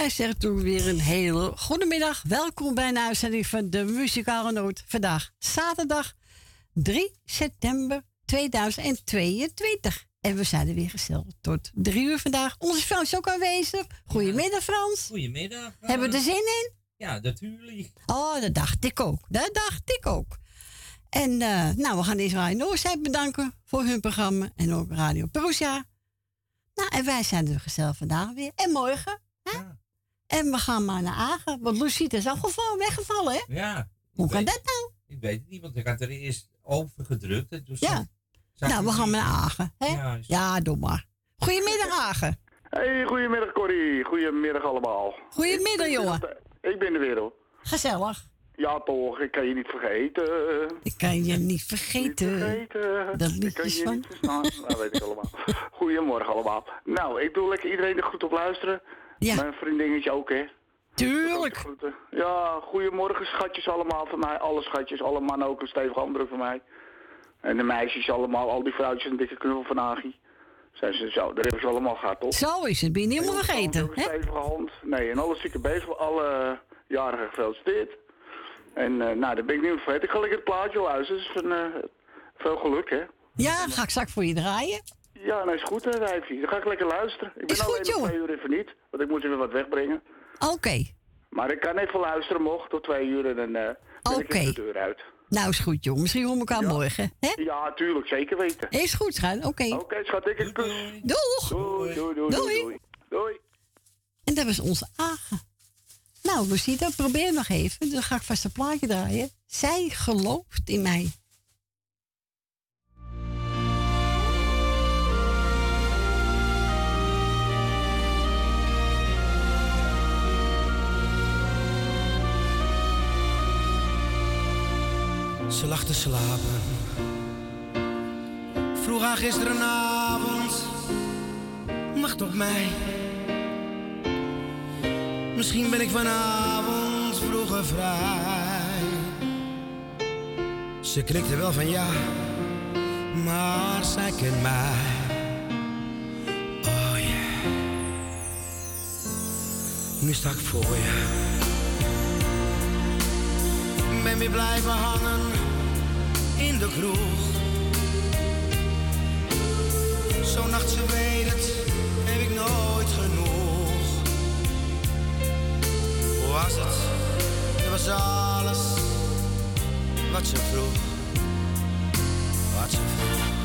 wij zeggen toen weer een hele goede middag. Welkom bij een uitzending van de Muzikale Noot. Vandaag zaterdag 3 september 2022. En we zijn er weer gesteld tot drie uur vandaag. Onze Frans is ook aanwezig. Goedemiddag Frans. Goedemiddag. Hebben we er zin in? Ja, natuurlijk. Oh, dat dacht ik ook. Dat dacht ik ook. En eh, nou, we gaan deze Radio Noordzij bedanken voor hun programma. En ook Radio Perusia. Nou, en wij zijn er gezellig vandaag weer. En morgen. Hè? Ja. En we gaan maar naar Agen. Want Lucita is afgevallen, weggevallen, hè? Ja. Hoe kan weet- dat nou? Ik weet het niet, want ik had er eerst over gedrukt. En toen Ja. Nou, we gaan maar naar Agen. Hè? Ja, is- Ja, doe maar. Goedemiddag, Agen. Hey, goedemiddag Corrie. Goedemiddag allemaal. Goedemiddag, Ik jongen. Ik ben er weer hoor. Gezellig. Ja toch, ik kan je niet vergeten. Ik kan je niet Niet vergeten. dat ik kan je van- niet verstaan. Nou, weet ik allemaal. Goedemorgen allemaal. Nou, ik doe lekker iedereen er goed op luisteren. Ja, Mijn vriendinnetje ook hè. tuurlijk. Ja, goedemorgen schatjes allemaal van mij. Alle schatjes, alle mannen ook een stevige handdruk van mij. En de meisjes allemaal, al die vrouwtjes een dikke knuffel van Agi. Zijn ze zo, daar hebben ze allemaal gehad toch? Zo is het. Ben je niet helemaal En vergeten. Een Hè? stevige hand. Nee, en alle zieke bezig, alle jarigen gefeliciteerd. En eh, nou, daar ben ik niet meer vergeten. Ik ga lekker het plaatje luisteren. Dus van, eh, veel geluk, hè. Ja, ga ik straks voor je draaien. Ja, nou is goed, hè, wijfie. Dan ga ik lekker luisteren. Ik ben Is goed, alleen nog jongen. twee uur even niet, want ik moet even wat wegbrengen. Oké. Maar ik kan even luisteren, mocht, tot twee uur en dan eh ben ik de deur uit. Nou, is goed, jongen. Misschien horen we elkaar morgen. Hè? Ja, tuurlijk, zeker weten. Is goed, schat. Oké. Oké, schat, ik een kus. Doei. Doeg. Doei, doei, doei, Doei. doei. Doei. doei. En dat was onze Agen. Nou, Lucita, probeer nog even. Dan ga ik vast een plaatje draaien. Zij gelooft in mij. Ze lag te slapen. Vroeg haar gisterenavond. Wacht op mij. Misschien ben ik vanavond vroeger vrij. Ze knikte wel van ja, maar zij kent mij. Oh yeah. Nu sta ik voor je. Ben weer blijven hangen in de kroeg. Zo'n nacht, ze weet het, heb ik nooit genoeg. Hoe was het? Het was alles wat ze vroeg. Wat ze vroeg.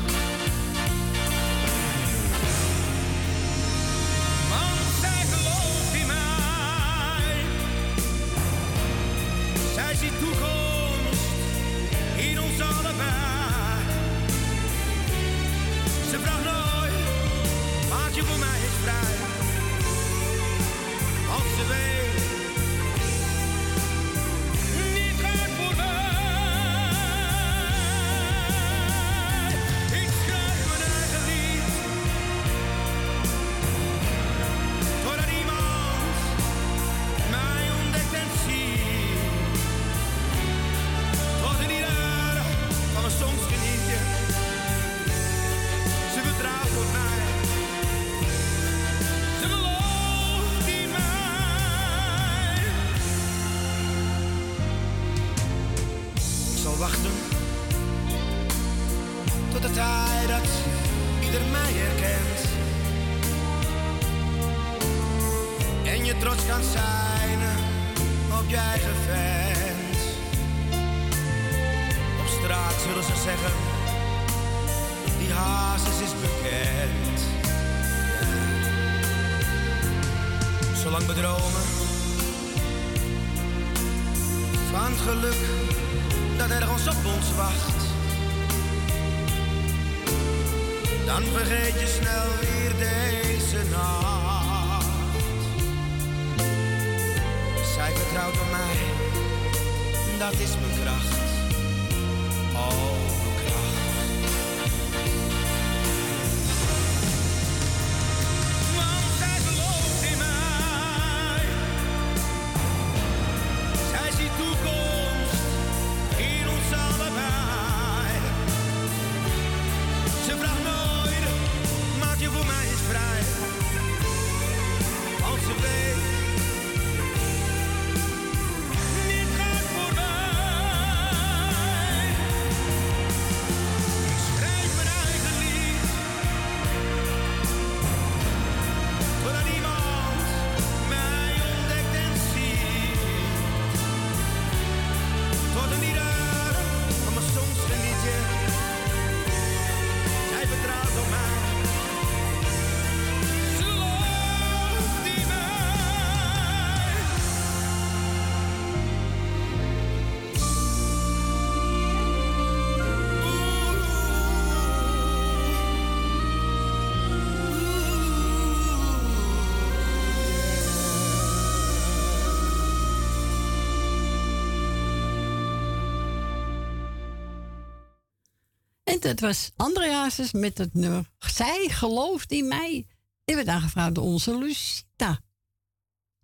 En dat was André Hazes met het nummer Zij gelooft in mij. Die werd aangevraagd door onze Lucita.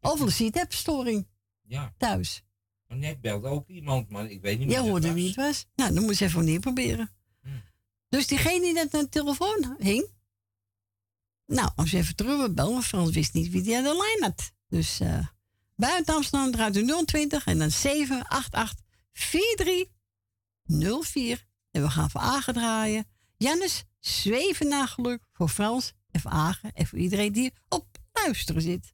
Of Lucita heeft storing Ja, thuis. maar net belde ook iemand, maar ik weet niet Jij wie dat hoorde wie het was. Nou, dan moet je even opnieuw proberen. Hm. Dus diegene die net aan de telefoon hing. Nou, als je even terug wil bellen, Frans wist niet wie die aan de lijn had. Dus eh buiten Amsterdam draait u 020 en dan 788 4304. En we gaan voor Agen draaien. Jannes, zweven naar geluk voor Frans en voor Agen en voor iedereen die op luisteren zit.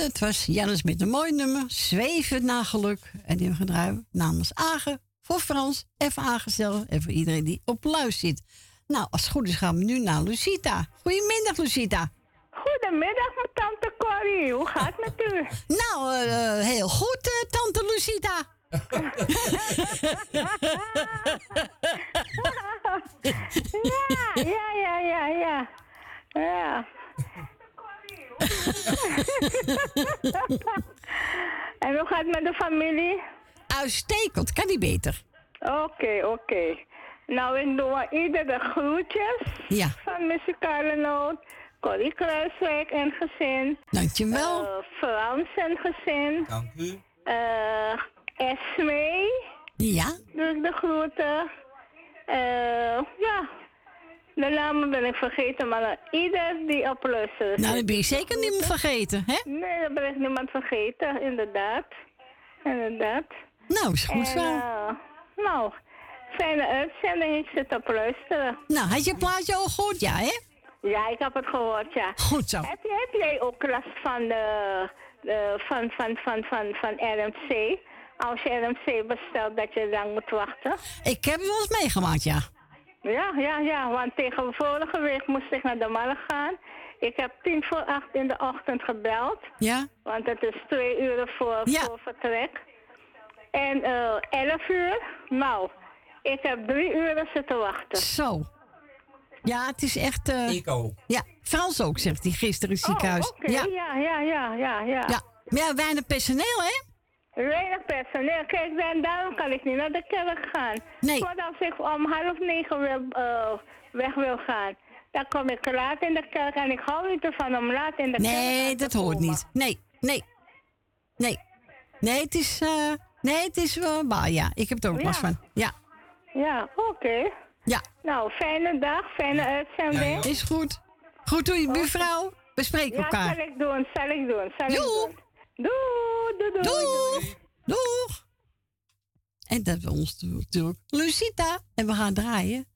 Dat was Jannes met een mooi nummer, Zweven naar geluk. En die hebben gedraaid namens Agen, voor Frans en voor Agen en voor iedereen die op luis zit. Nou, als het goed is gaan we nu naar Lucita. Goedemiddag, Lucita. Goedemiddag, mijn tante Corrie. Hoe gaat het met u? Nou, eh, eh, heel goed, eh, tante Lucita. Ja, ja, ja, ja, ja. Ja. en hoe gaat het met de familie? Uitstekend, kan niet beter. Oké, oké. Nou, ik doe aan ieder de groetjes Ja, van Muzikale Noot. Corrie Kruiswijk en gezin. dankjewel. Eh, Frans en gezin. Dank u. Eh Esme. Ja, doe ik de groeten. Eh, ja, de namen ben ik vergeten, maar ieder die op luistert. nou, dat ben je zeker niet meer vergeten, hè? Nee, dat ben ik niemand vergeten, inderdaad. Inderdaad. Nou, is goed En, zo. eh, nou, fijne uitzending, ik zit op luisteren. Nou, had je plaatje al gehoord? Ja, hè? Ja, ik heb het gehoord, ja. Goed zo. Heb, je, heb jij ook last van, de, de, van, van, van, van, van RMC? Als je RMC bestelt, dat je lang moet wachten? Ik heb het wel eens meegemaakt, ja. Ja, ja, ja, want tegen vorige week moest ik naar de markt gaan. Ik heb tien voor acht in de ochtend gebeld, Ja? want het is twee uur voor, Ja. voor vertrek. En eh elf uur, nou, ik heb drie uur zitten wachten. Zo. Ja, het is echt... eh, Ik ook. ja, Frans ook, zegt hij gisteren in het ziekenhuis. Oh, oké, ja. ja, ja, ja, ja, ja. ja. Maar ja, weinig personeel, hè? Weinig personeel. Kijk, dan, daarom kan ik niet naar de kerk gaan. Nee. Want als ik om half negen wil, eh, weg wil gaan, dan kom ik laat in de kerk. En ik hou niet ervan om laat in de kerk Nee, dat hoort komen. niet. Nee, nee. Nee. Nee, het is... eh, nee, het is wel... maar ja, ik heb het ook Ja. last van. Ja, Ja, oké. ja. Nou, fijne dag, fijne uitzending. Is goed. Goed doe je, buurvrouw. We spreken Ja, elkaar. zal ik doen, zal ik doen, zal ik Doei. doen. Doei, doei. Doeg! Doeg! En dat was ons natuurlijk Lucita. En we gaan draaien.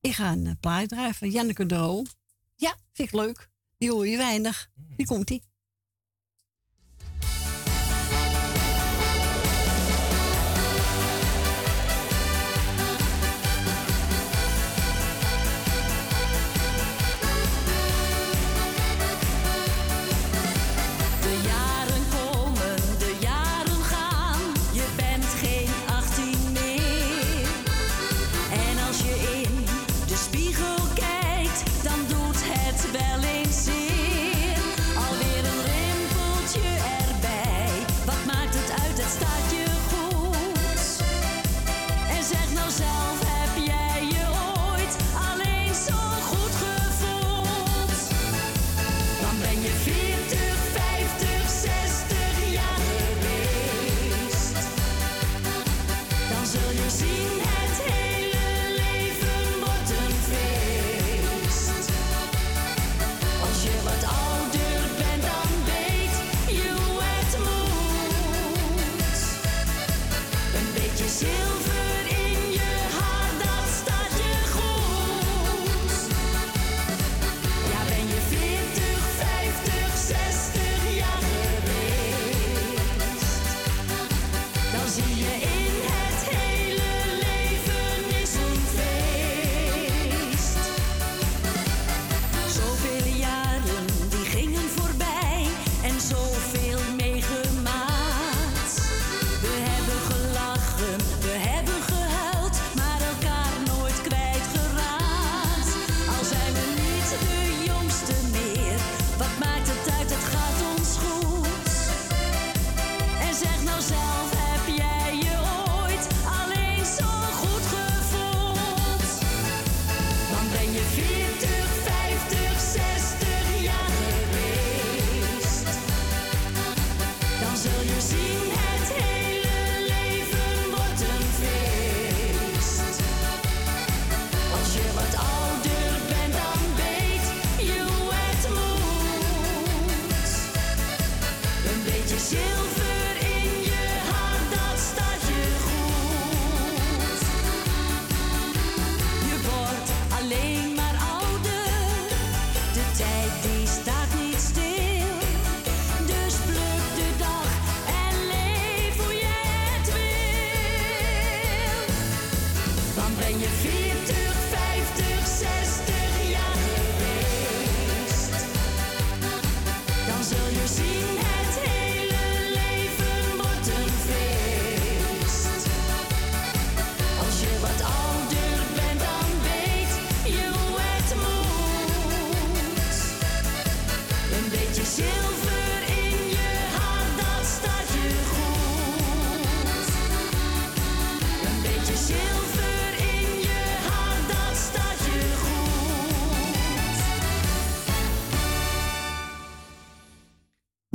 Ik ga een plaat draaien van Janneke de Roo. Ja, vind ik leuk. Die hoor je weinig. Die komt-ie.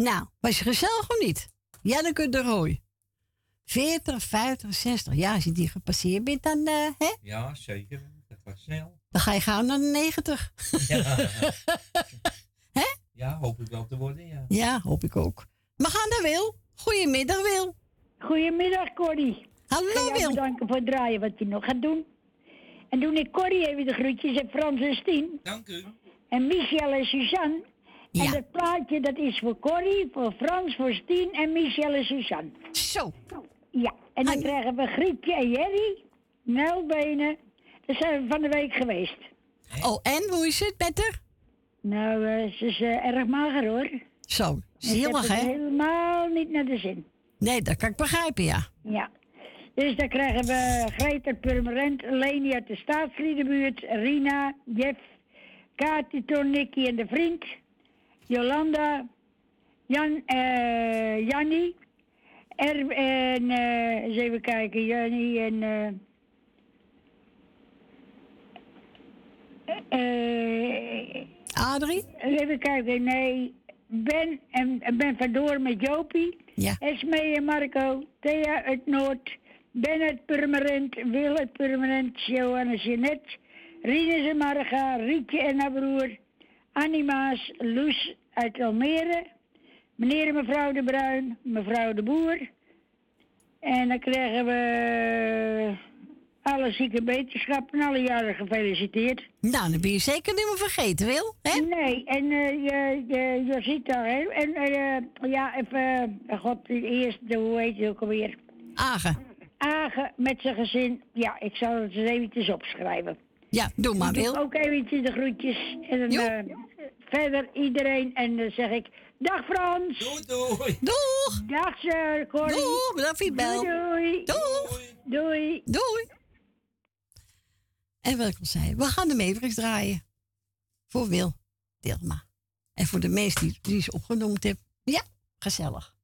Nou, was je gezellig of niet? Janneke de Rooij. 40, 50, 60. Ja, als je die gepasseerd bent, dan, eh, hè? Ja, zeker. Dat gaat snel. dan ga je gauw naar de 90. Ja. Hè? Ja, hoop ik wel te worden, ja. Ja, hoop ik ook. We gaan naar Wil. Goedemiddag, Wil. Goedemiddag, Corrie. Hallo, Ik ga jou Wil. bedanken voor het draaien wat je nog gaat doen. En doe ik Corrie even de groetjes en Frans en Stien. Dank u. En Michel en Suzanne. En Ja. dat plaatje dat is voor Corrie, voor Frans, voor Stien en Michel en Suzanne. Zo. Ja, en dan Ai. krijgen we Grietje en Jerry, Nelbenen. Daar zijn we van de week geweest. Oh, en hoe is het met haar? Nou, eh, ze is eh, erg mager hoor. Zo, zielig, hè? helemaal niet naar de zin. Nee, dat kan ik begrijpen, ja. Ja. Dus dan krijgen we Greta Purmerend, Leni uit de staatsliedenbuurt, Rina, Jeff, Kati, en de vriend, Jolanda, Jan, eh Jannie, er, en eh, eens even kijken, Jannie en... eh eh, Adrie? Even kijken, nee. Ben en en Ben Verdoor met Jopie. Ja. Esme en Marco. Thea uit Noord. Ben uit Purmerend. Wil uit Purmerend. Johannes Jeanette. Rinus en Marga. Rietje en haar broer. Annie Maas. Loes uit Almere. Meneer en mevrouw de Bruin. Mevrouw de Boer. En dan krijgen we alle zieke wetenschap en alle jaren gefeliciteerd. Nou, dan ben je zeker niet meer vergeten, Wil. Hè? Nee, en eh je, je, je ziet daar, hè? En eh, ja, even, eh, god, die eerste, hoe heet je ook alweer? Agen. Agen met zijn gezin. Ja, ik zal het eens eventjes opschrijven. Ja, doe maar, Wil. ook eventjes de groetjes. En dan, eh, verder iedereen. En dan zeg ik, dag Frans. Doei, doei. Doeg! Dag Sir Corrie. Doeg, bedankt voor je bel. Doei, doei. Doeg! Doei. Doei! En wat ik al zei, we gaan de Mavericks draaien. Voor Wil Dilma. En voor de mensen die, die ze opgenoemd hebben. Ja, gezellig.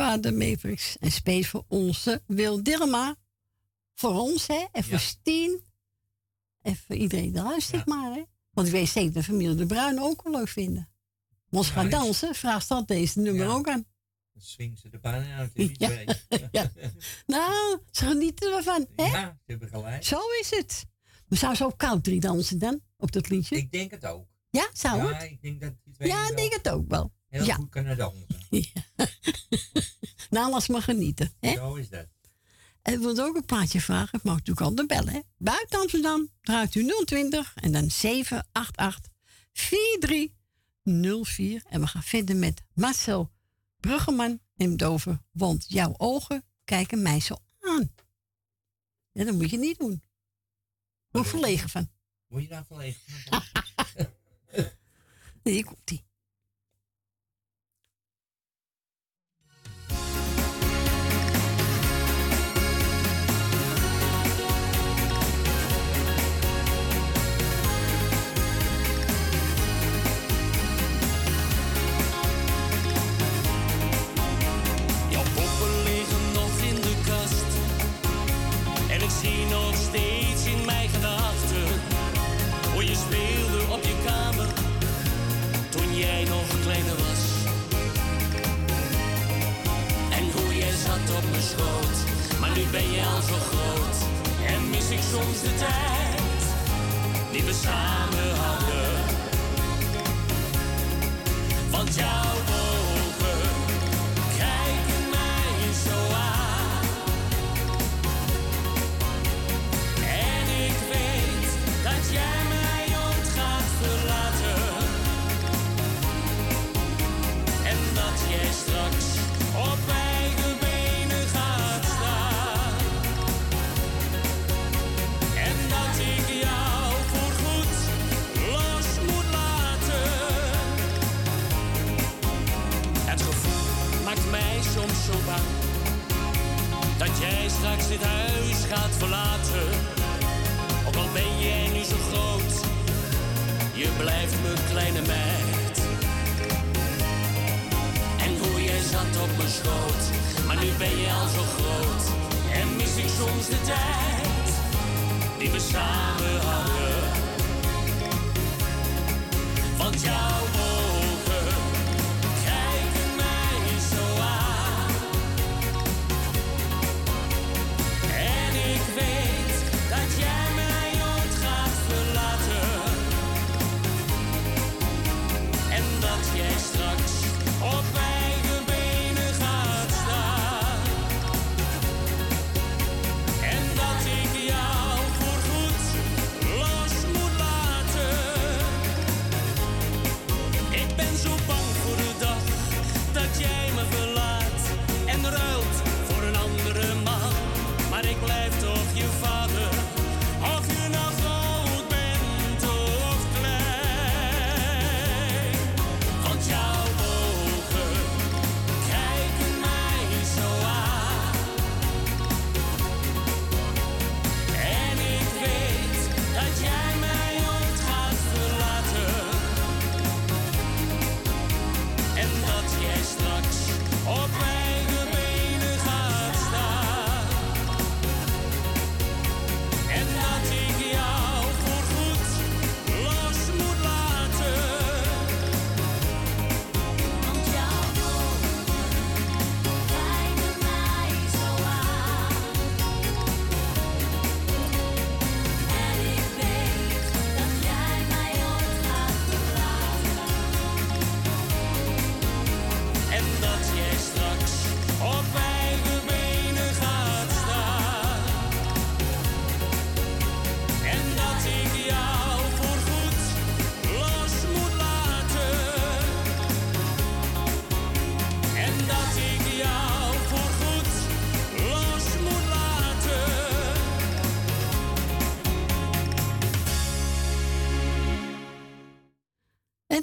Waren de Mavericks. En space voor onze Wil Dilma. Voor ons, hè. En voor Ja. Stien. En voor iedereen die luistert maar, hè. Want ik weet zeker dat familie De Bruin ook wel leuk vinden. Als ze Ja, gaan dansen, vraag dan deze nummer Ja. ook aan. Dan swingen ze de bijna uit Ja. Ja. Nou, ze genieten ervan, hè. Ja, ze hebben gelijk. Zo is het. Maar zou ze ook koud drie dansen dan, op dat liedje? Ik denk het ook. ja, zou ja, het? ik denk dat Ja, ik denk het ook wel. Heel ja. goed kunnen dansen. Nou, laat maar genieten, hè. Zo is dat. En ik wilde ook een plaatje vragen. Ik mag natuurlijk altijd bellen. Hè? Buiten Amsterdam draait u 020 en dan 788 4304. En we gaan verder met Marcel Bruggeman en Dover. Want jouw ogen kijken mij zo aan. Ja, dat moet je niet doen. Ik word verlegen van. Word je daar verlegen? Nee, hier maar nu ben je al zo groot. En mis ik soms de tijd die we samen hadden. Want jouw straks dit huis gaat verlaten. Ook al ben jij nu zo groot, je blijft mijn kleine meid. En hoe jij zat op mijn schoot, maar nu ben je al zo groot. En mis ik soms de tijd die we samen hadden. Want jouw ogen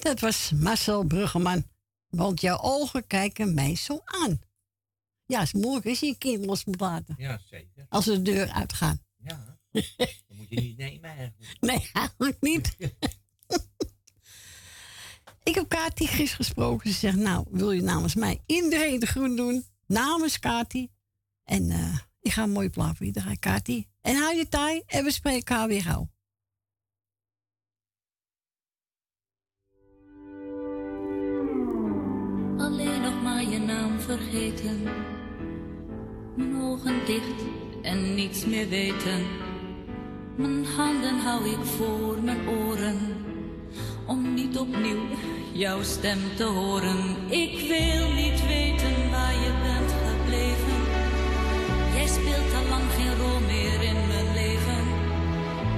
dat was Marcel Bruggeman. Want jouw ogen kijken mij zo aan. Ja, is moeilijk als je je kind los moet laten. Ja, zeker. Als ze de deur uitgaan. Ja. Dat moet je niet nemen eigenlijk. Nee, eigenlijk niet. ik heb Kati Gis gesproken. Ze zegt, nou, wil je namens mij iedereen de groen doen? Namens Kati. En eh, ik ga een mooie plaat voor draaien, Kati. En hou je taai en we spreken elkaar weer gauw. Alleen nog maar je naam vergeten. Mijn ogen dicht en niets meer weten. Mijn handen hou ik voor mijn oren, om niet opnieuw jouw stem te horen. Ik wil niet weten waar je bent gebleven. Jij speelt al lang geen rol meer in mijn leven.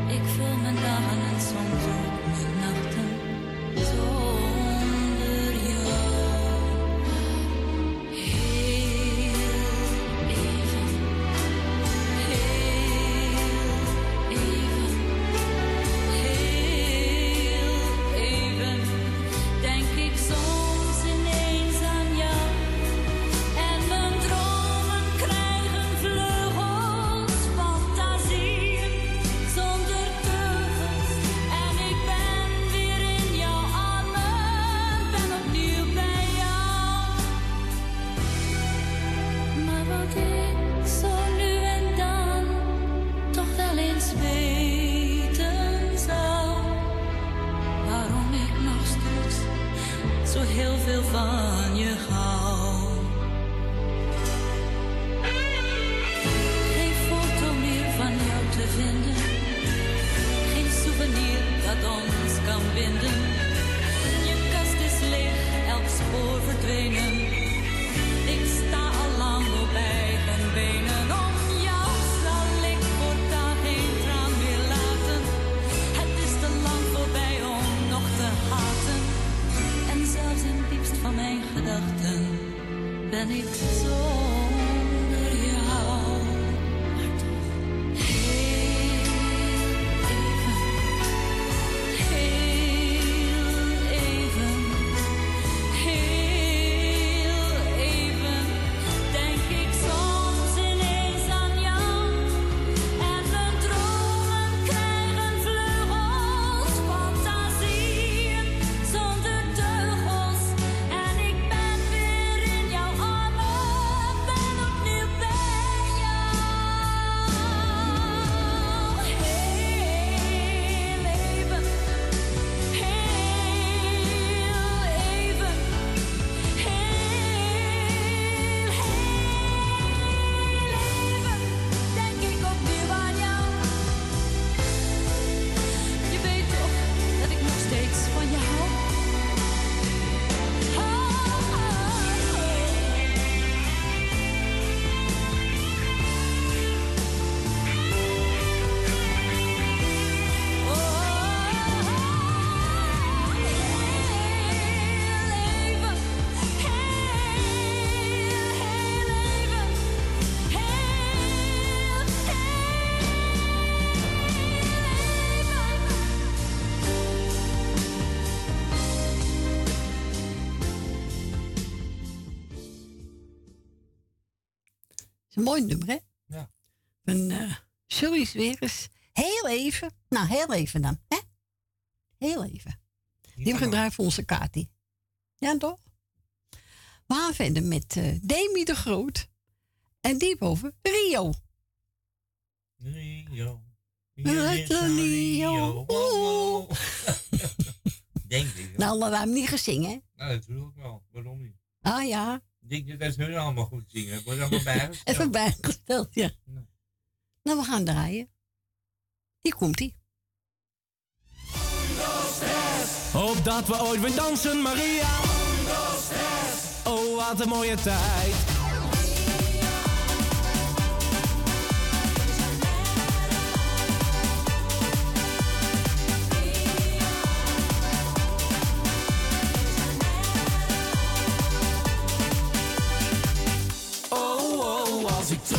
Ik vul mijn dagen en soms een mooi nummer, hè? Ja. Van uh, Sully's weer eens. Heel even. Nou, heel even dan, hè? Heel even. Die we gedraaid voor onze Kati. Ja, toch? We gaan verder met eh, Demi de Groot. En die boven Rio. Rio. Rio. Denk ik. Nou, laten we hem niet gezingen, hè? Nou, dat doe ik wel. Waarom niet? Ah ja, denk dat hun allemaal goed zingen. Het wordt allemaal bijgesteld. even bijgesteld, ja. Nou, we gaan draaien. Hier komt hij. Hoop dat we ooit weer dansen, Maria. Oh, wat een mooie tijd. Oh, als ik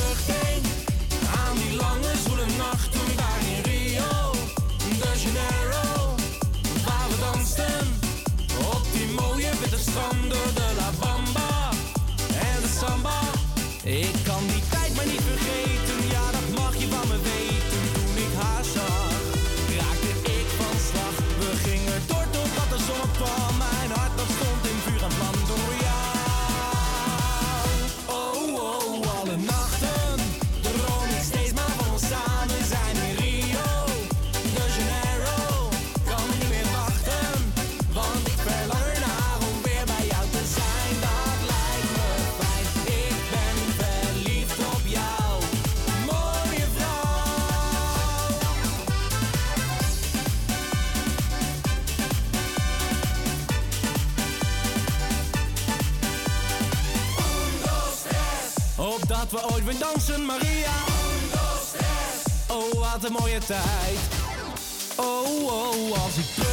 dat we ooit weer dansen, Maria. Oh, wat een mooie tijd. Oh, oh, als ik terugdenk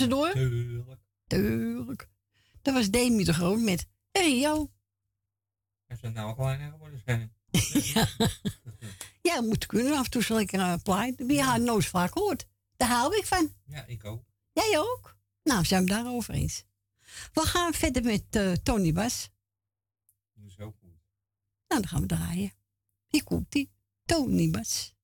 tussendoor? Tuurlijk. Tuurlijk. Dat was Demi de Groot met Rio. Hij zou nou kleiner geworden zijn. Ja, moet kunnen af en toe zo lekker uh, plaat. Wie haar nooit vaak hoort. Daar hou ik van. Ja, ik ook. Jij ook? Nou, zijn we daarover eens. We gaan verder met eh, Tony Bas. Zo goed. Nou, dan gaan we draaien. Hier komt die Tony Bas.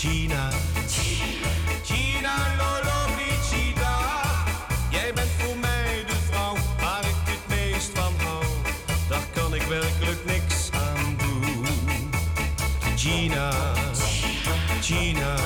Gina, Gina Lollobrigida. Jij bent voor mij de vrouw waar ik het meest van hou. Daar kan ik werkelijk niks aan doen. Gina, Gina,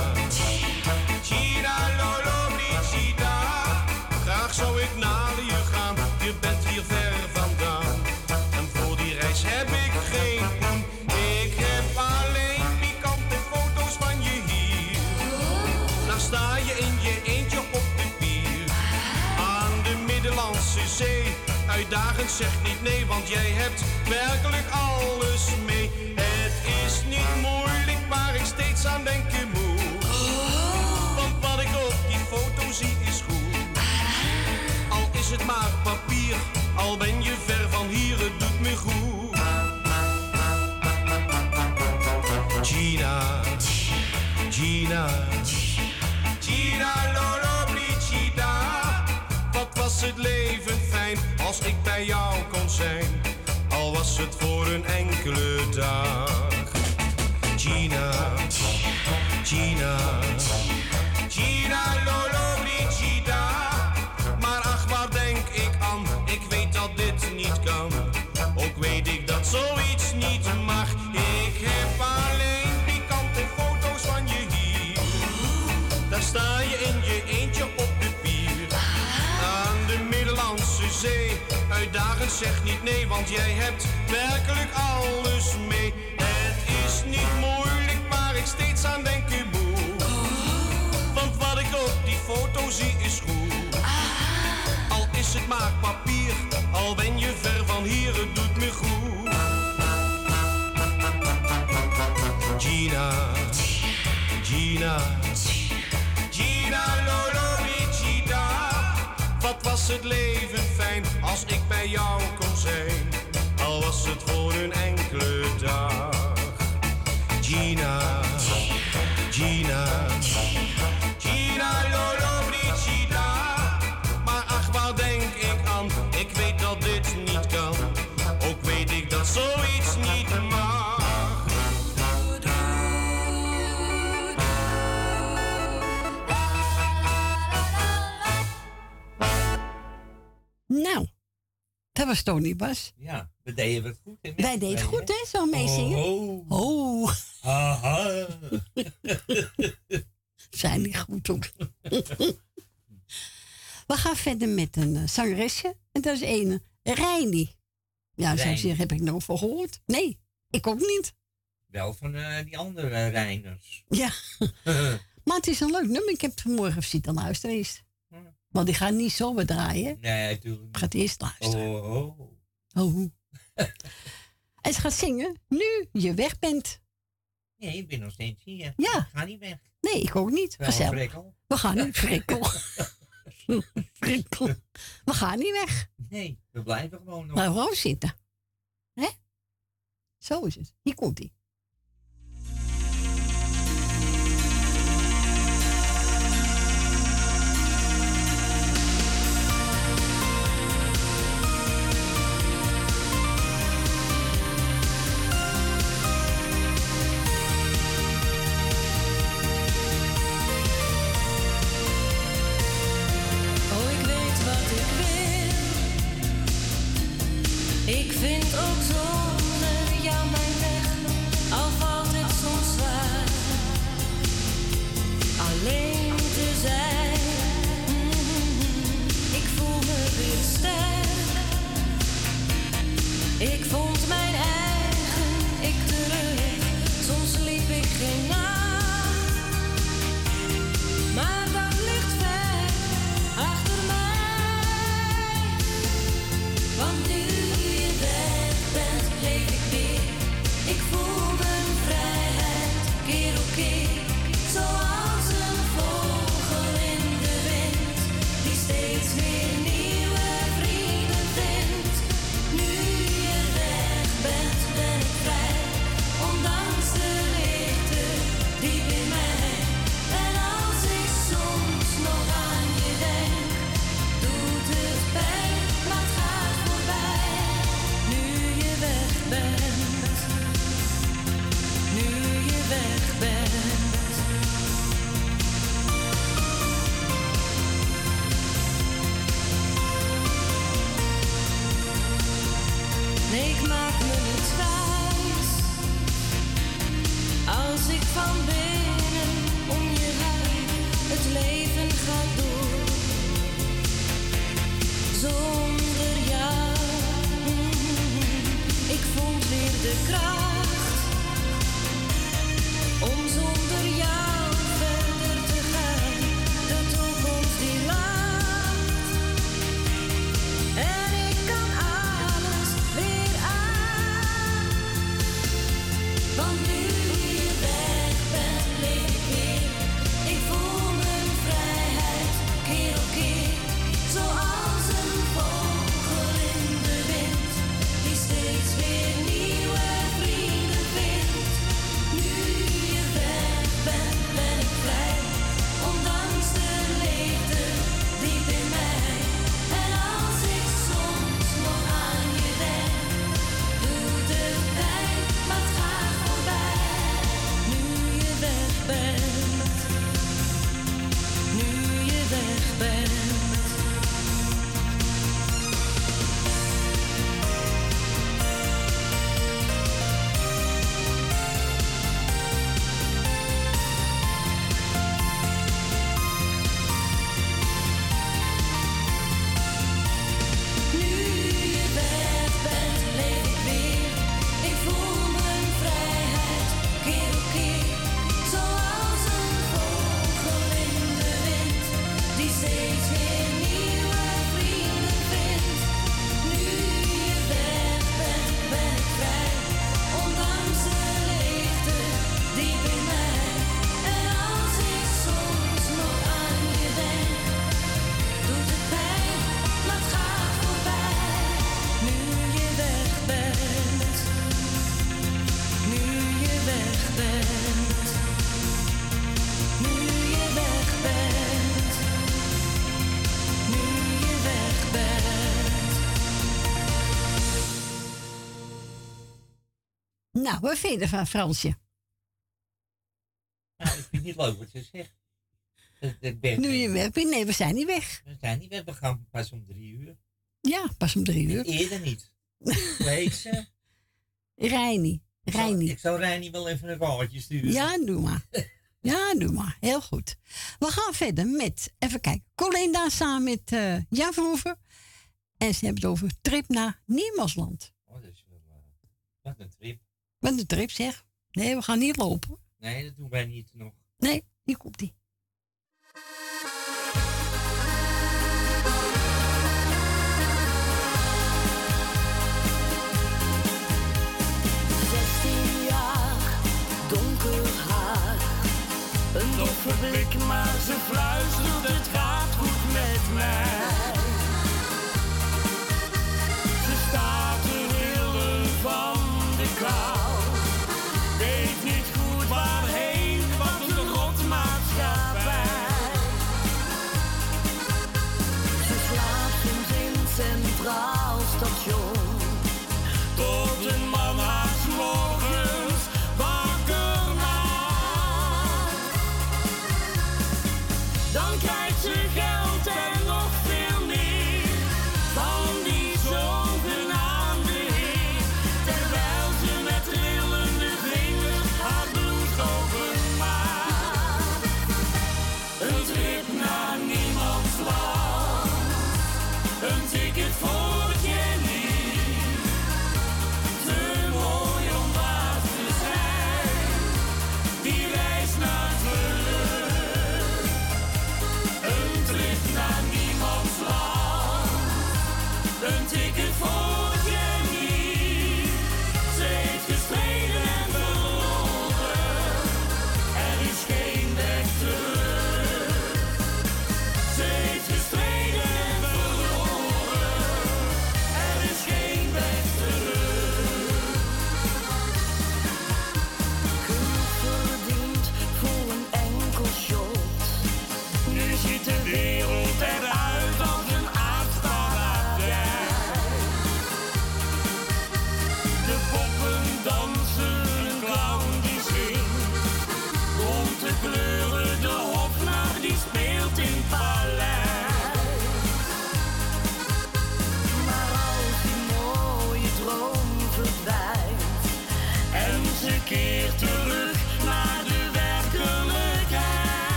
nee, want jij hebt werkelijk alles mee. Het is niet moeilijk waar ik steeds aan denken moet. Want wat ik op die foto zie is goed. Al is het maar papier, al ben je ver van hier, het doet me goed. Gina, Gina, Gina Lollobrigida. Wat was het leven als ik bij jou kon zijn, al was het voor een enkele dag. Gina, Gina, Gina. Zeg niet nee, want jij hebt werkelijk alles mee. Het is niet moeilijk waar ik steeds aan denken moet. Want wat ik op die foto zie is goed. Al is het maar papier, al ben je ver van hier, het doet me goed. Gina, Gina, Gina Lollobrigida. Wat was het leven als ik bij jou kon zijn, al was het voor een enkele dag. Gina, Gina, was Tony Bas. Ja, we deden het goed. Hè, Wij deden goed, hè, zo meezingen. Oh. oh. Aha. Zijn die goed ook. we gaan verder met een uh, zangeresje. En dat is een eh, Reini. Ja, zou zeggen, heb ik nou van gehoord? Nee, ik ook niet. Wel van eh, die andere Reiners. Ja. maar het is een leuk nummer. Ik heb het vanmorgen gezien aan huis. Want die gaan niet zo draaien. Nee, natuurlijk niet. Gaat eerst luisteren. Oh, oh. oh. oh en ze gaat zingen, nu je weg bent. Nee, ik ben nog steeds hier. Ja. Ik ga niet weg. Nee, ik ook niet. Wel, Gezellig. We gaan niet prikkel. prikkel. We gaan niet weg. Nee, we blijven gewoon nog. Maar gewoon zitten. Hè? Zo is het. Hier komt hij. Nou, wat vind je van Fransje? Nou, ik vind het niet leuk wat ze zegt. Dat, dat nu je weg bent? Nee, we zijn niet weg. We zijn niet weg, we gaan pas om drie uur. Ja, pas om drie uur. Eerder niet. Weet ze? Reinie. Ik zou Reinie wel even een kaartje sturen. Ja, doe maar. Ja, doe maar. Heel goed. We gaan verder met, even kijken, Colinda samen met uh, Jan Verhoeven. En ze hebben het over trip naar Niemandsland. Oh, dat is wel, uh, wat een trip. Wat een trip zeg. Nee, we gaan niet lopen. Nee, dat doen wij niet nog. Nee, hier komt die. jaar, donker haar. Een doffe blik, maar ze fluistert,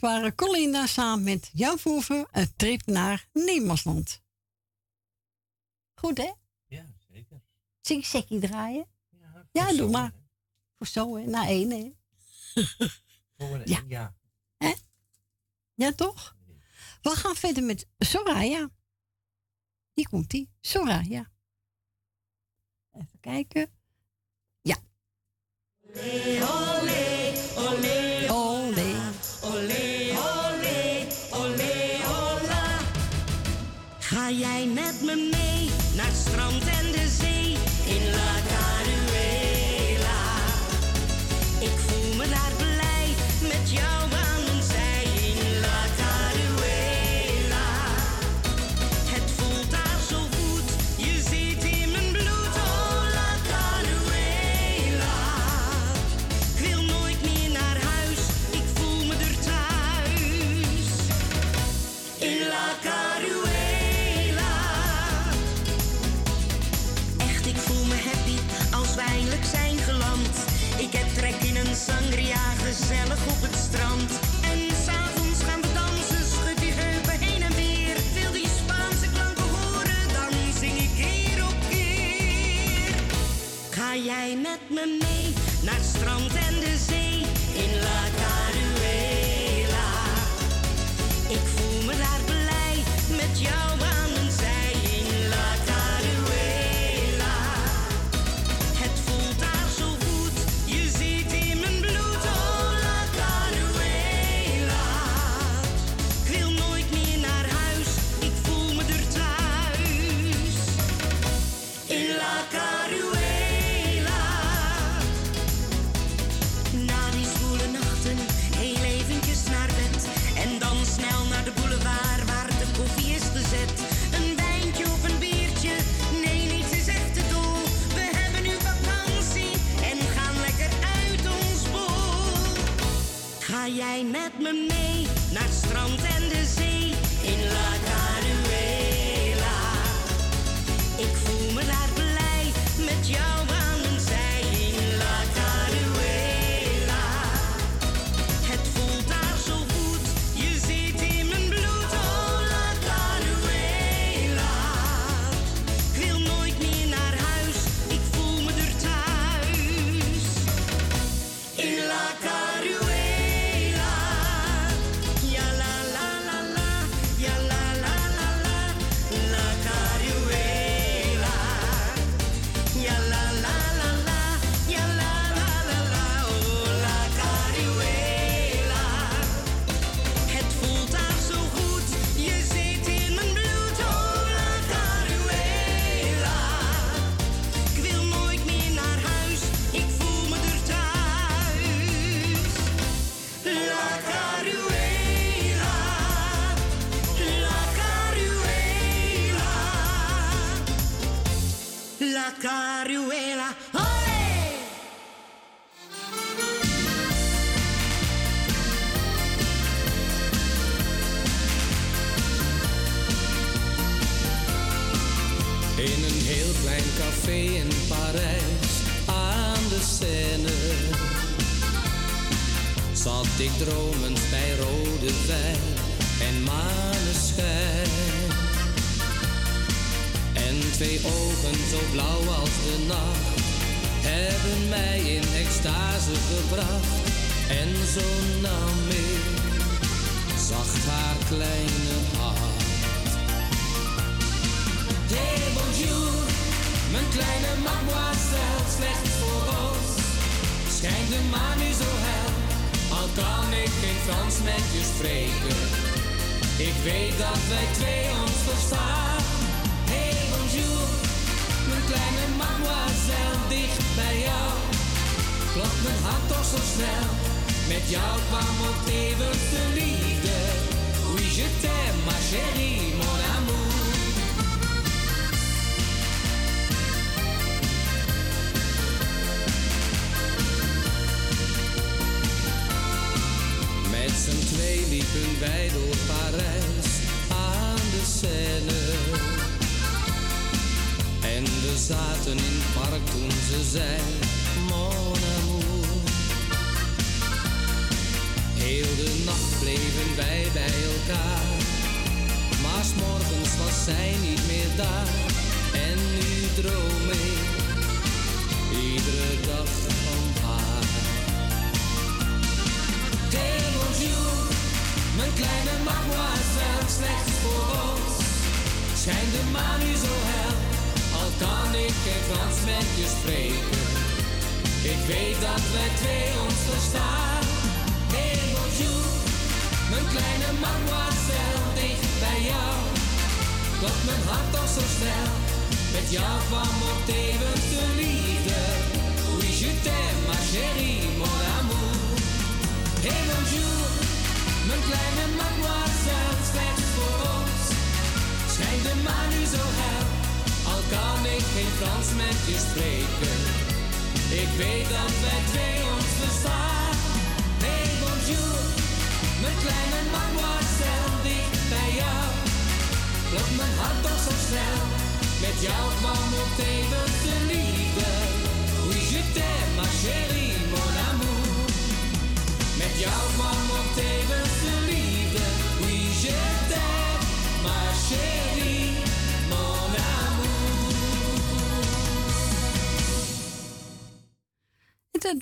dit waren Colinda samen met Jan Verhoeven een trip naar Niemersland. Goed hè? Ja, zeker. Zing sekkie draaien? Ja, doe maar. Voor zo hè, na één hè. Voor een, Ja. ja. Hè? Ja, toch? We gaan verder met Soraya. Hier komt die. Soraya. Even kijken. Ja. Olé, olé, olé,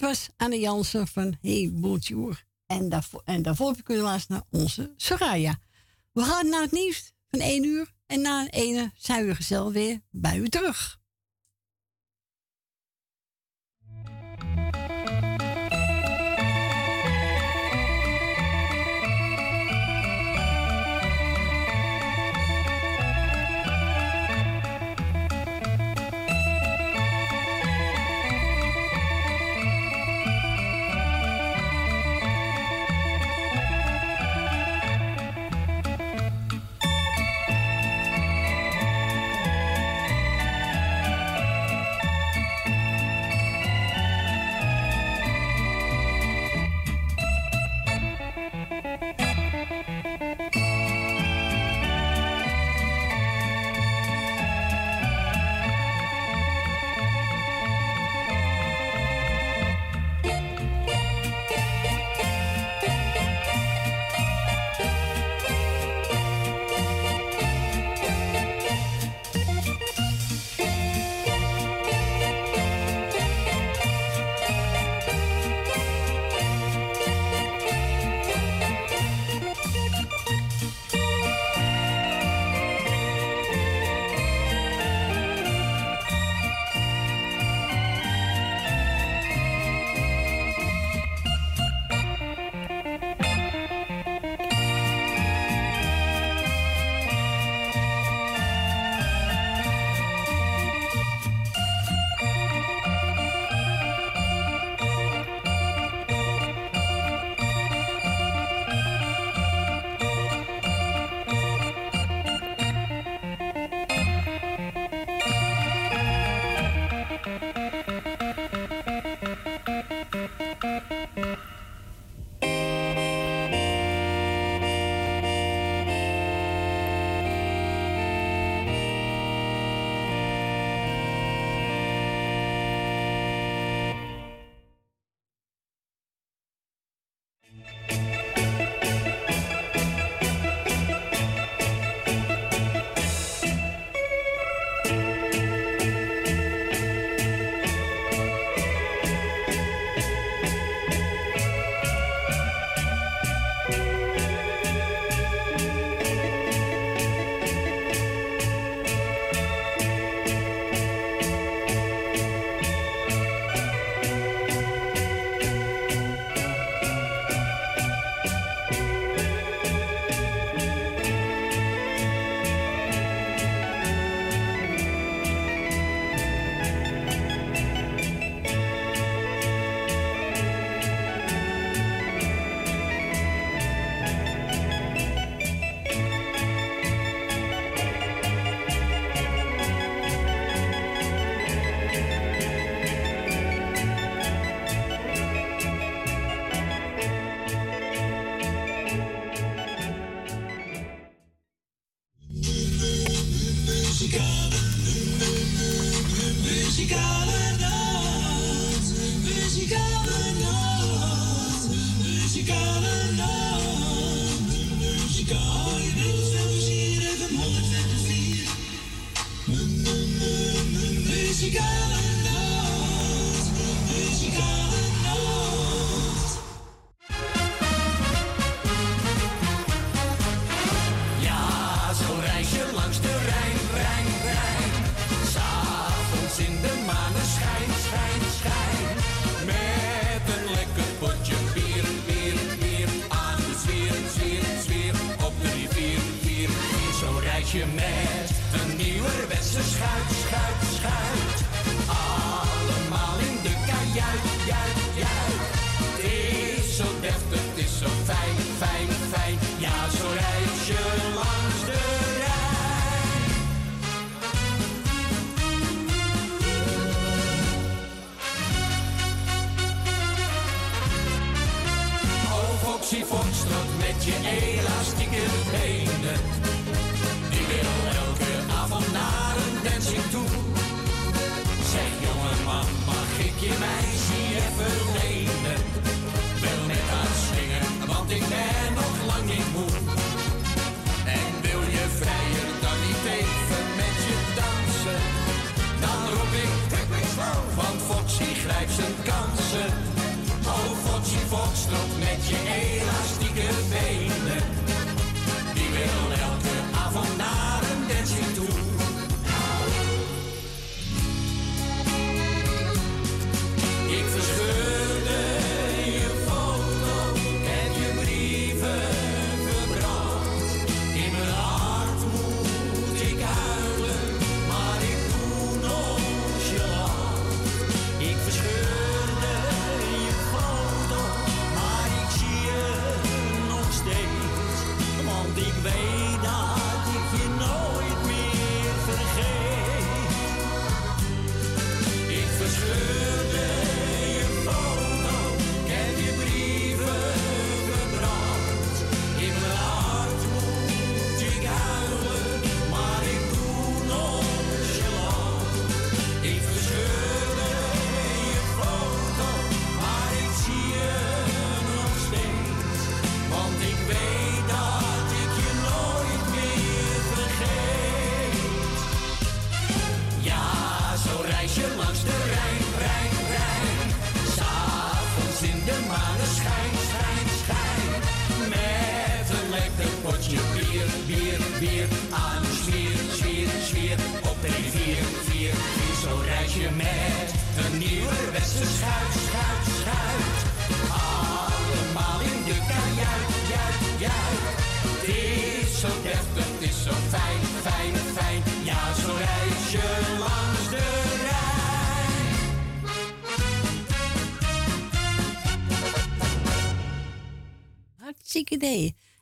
was aan de Jansen van Hey Boetjoer. En daarvoor, en daarvoor heb kunnen naar onze Soraya. We gaan naar het nieuws van 1 uur. En na 1 uur zijn we gezellig weer bij u terug.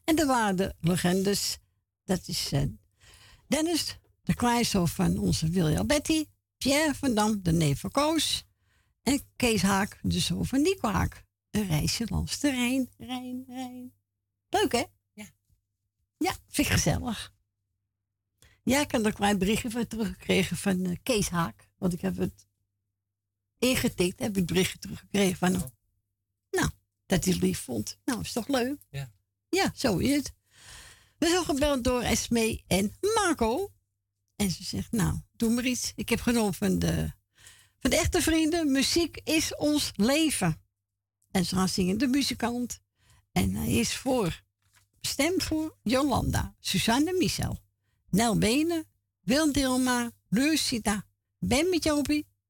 En de waren legendes, dat is eh, Dennis, de kleinzoon van onze William Betty, Pierre van Dam, de neef van Koos, en Kees Haak, de zoon van Nico Haak. Een reisje langs de Rijn, Rijn, Rijn. Leuk, hè? Ja. Ja, vind ik gezellig. Ja, ik heb een klein berichtje van teruggekregen van uh, Kees Haak. Want ik heb het ingetikt, heb ik het berichtje teruggekregen van hem. Nou, dat hij het lief vond. Nou, is toch leuk? Ja. Ja, zo is het. We zijn gebeld door Esme en Marco. En ze zegt, nou, doe maar iets. Ik heb genomen van de, van de echte vrienden. Muziek is ons leven. En ze gaan zingen De Muzikant. En hij is voor, bestemd voor Jolanda, Suzanne Michel, Nel Benen, Wil Dilma, Lucida, Ben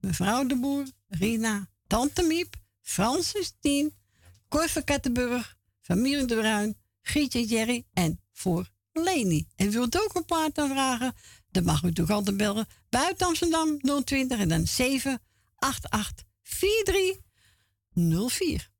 mevrouw de Boer, Rina, Tante Miep, Francis Tien, Cor van Kattenburg, familie de Bruin, Gietje Jerry en voor Leni. En wilt ook een plaat aanvragen? Dan mag u toch altijd bellen. Buiten Amsterdam 020 en dan 788 4304.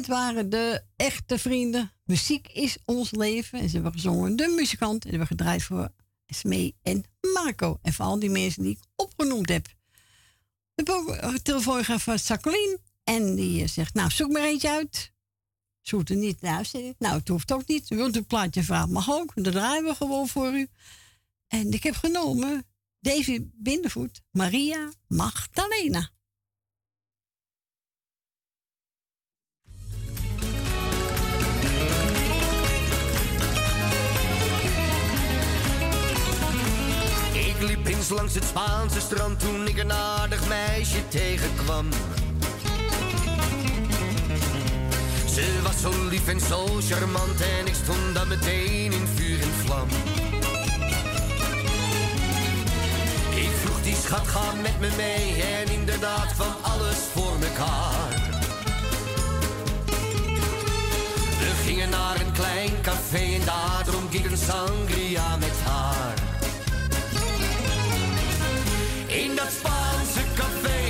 Dit waren de echte vrienden. Muziek is ons leven. En ze hebben gezongen De Muzikant. En hebben gedraaid voor Smee en Marco. En voor al die mensen die ik opgenoemd heb. We hebben ook een telefoon gehad van Jacqueline. En die eh, zegt, nou zoek maar eentje uit. Zoekt er niet naar uitzending. Nou, het hoeft ook niet. U wilt een plaatje vragen, mag ook. Dat draaien we gewoon voor u. En ik heb genomen Davy Bindervoet, Maria Magdalena. Ik liep eens langs het Spaanse strand toen ik een aardig meisje tegenkwam. Ze was zo lief en zo charmant en ik stond dan meteen in vuur en vlam. Ik vroeg die schat, ga met me mee en inderdaad kwam alles voor mekaar. We gingen naar een klein café en daar dronk ik een sangria met haar. In dat Spaanse café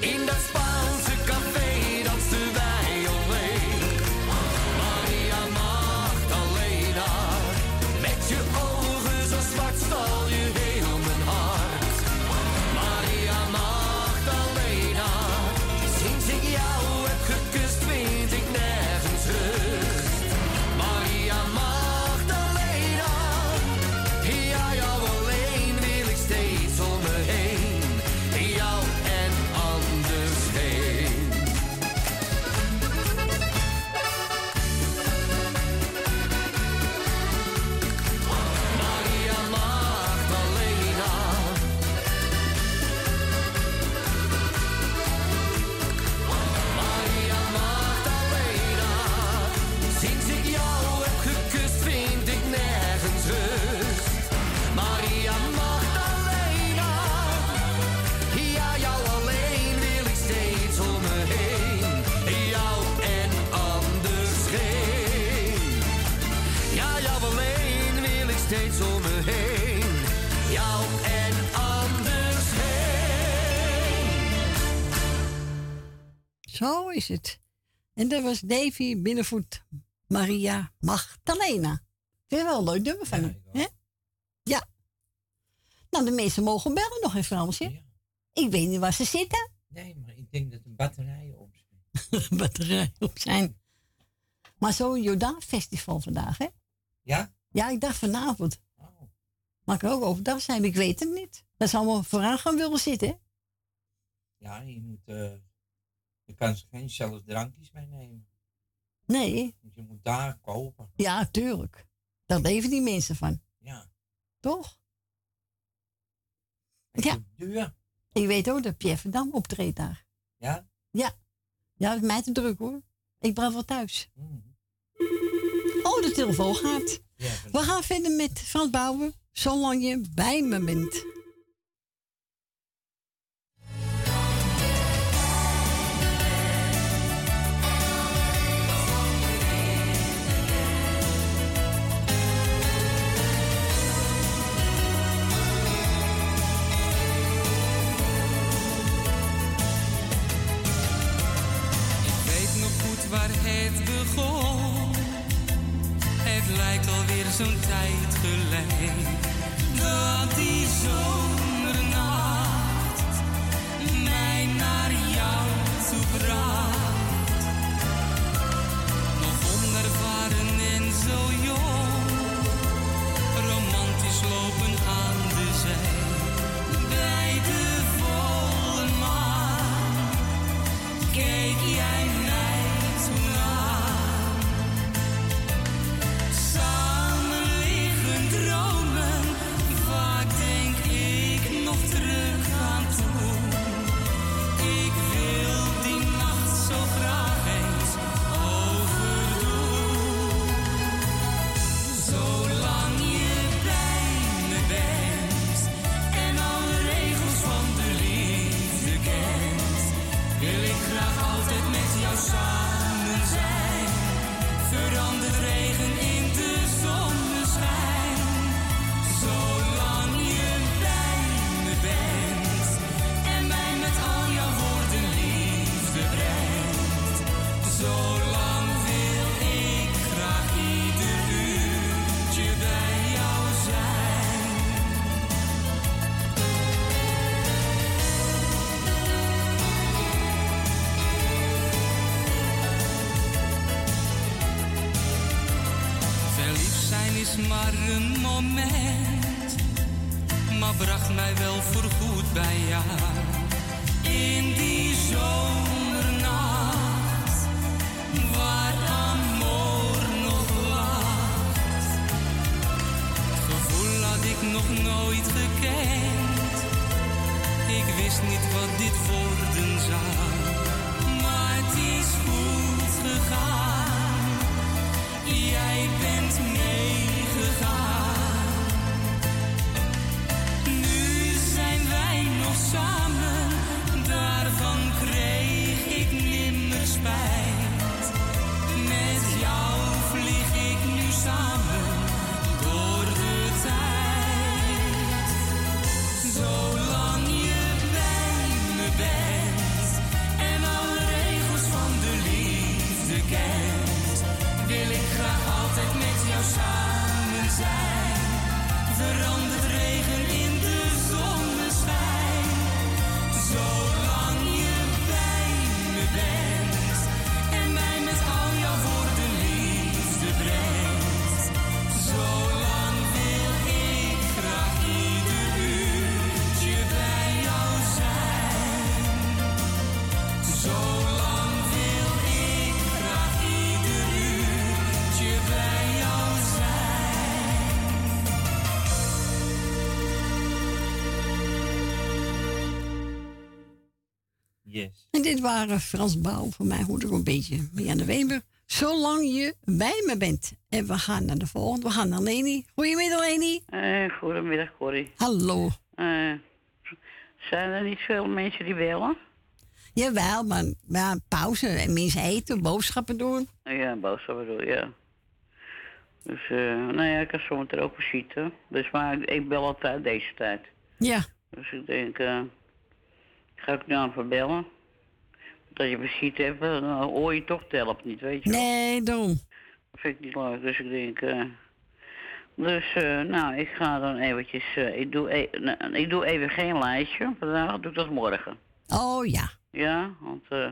In dat Spaanse café dansten wij Zo is het. En dat was Davy Binnenvoet Maria Magdalena. Vind je wel een leuk nummer van hem, hè? Ja. Nou, de mensen mogen bellen nog even, Fransje. Ik weet niet waar ze zitten. Nee, maar ik denk dat de batterijen op Batterij op zijn. Maar zo'n Jordaan Festival vandaag, hè? Ja? Ja, ik dacht vanavond. Maar ik ook overdag zijn, ik weet het niet. Dat ze allemaal vooraan gaan willen zitten, hè? Ja, je moet... eh, je kan geen zelfs drankjes meenemen. Nee. Dus je moet daar kopen. Ja, tuurlijk. Daar leven die mensen van. Ja. Toch? Ja. Duur. Ik weet ook dat Pierre Verdam optreedt daar. Ja? Ja. Ja, dat is mij te druk hoor. Ik blijf wel thuis. Oh, de telefoon gaat. We gaan verder met Frans Bouwen. Zolang je bij me bent. Zo'n tijd geleden. Dat die zomernacht maar bracht mij wel voorgoed bij jou. In die zomernacht, waar amor nog lacht. Het gevoel had ik nog nooit gekend, ik wist niet wat dit worden zou. Maar het is goed gegaan. Jij bent meegegaan. veranderen. Dit waren Frans Bouw. Voor mij hoort ook een beetje Marianne Weber. Zolang je bij me bent. En we gaan naar de volgende. We gaan naar Leni. Goedemiddag, Leni. Eh, goedemiddag, Corrie. Hallo. Eh, zijn er niet veel mensen die bellen? Jawel, maar, maar pauze en mensen eten, boodschappen doen. Ja, boodschappen doen, ja. Dus, eh, nou ja, ik kan zometeen ook visite. Dus, maar ik, ik bel altijd deze tijd. Ja. Dus ik denk, ga ik nu aan verbellen. Dat je visite hebt, dan hoor je toch het helpt niet, weet je wel. Nee, daarom. Dat vind ik niet leuk, dus ik denk... eh, dus, eh, nou, ik ga dan eventjes... eh, ik, doe e- nou, ik doe even geen lijstje. Vandaag doe ik dat morgen. Oh ja. Ja, want eh,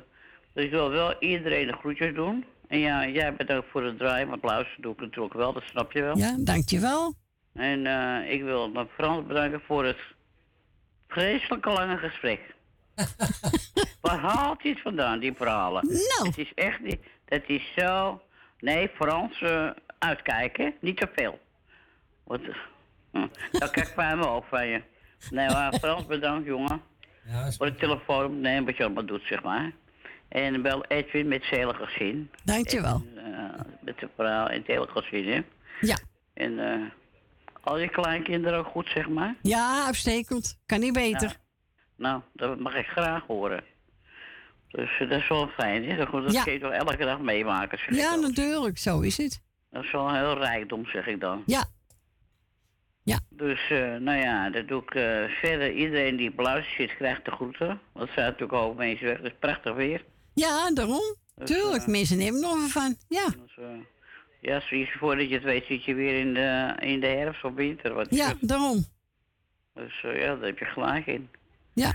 dus ik wil wel iedereen de groetjes doen. En ja, jij bent ook voor het draaien, want luisteren doe ik natuurlijk wel, dat snap je wel. Ja, dankjewel. En eh, ik wil dan Frans bedanken voor het vreselijke lange gesprek. Waar haalt hij het vandaan, die verhalen? Nou. Het is echt niet, dat is zo... Nee, Frans, eh, uitkijken, niet te veel. Wat, hm, dan krijg ik me ook van je. Nee, maar Frans, bedankt, jongen. voor de telefoon, nee, wat je allemaal doet, zeg maar. En wel Edwin met zijn hele gezin. Dankjewel. En, eh, met de vrouw en het hele gezin, hè. Ja. En eh, al je kleinkinderen ook goed, zeg maar. Ja, uitstekend. Kan niet beter. Nou, dat mag ik graag horen. Dus eh, dat is wel fijn, hè. Dat, dat Ja. kun je toch elke dag meemaken, Ja, natuurlijk. Zo is het. Dat is wel een heel rijkdom, zeg ik dan. Ja. Ja. Dus, eh, nou ja, dat doe ik eh, verder. Iedereen die luistert zit, krijgt de groeten. Dat zijn natuurlijk ook mensen weg. Dat is prachtig weer. Ja, daarom. Dus, Tuurlijk, eh, mensen nemen nog van. Ja. Dus, ja, zie je voordat je het weet zit je weer in de, in de herfst of winter. Wat Ja, het? daarom. Dus ja, daar heb je gelijk in. Ja.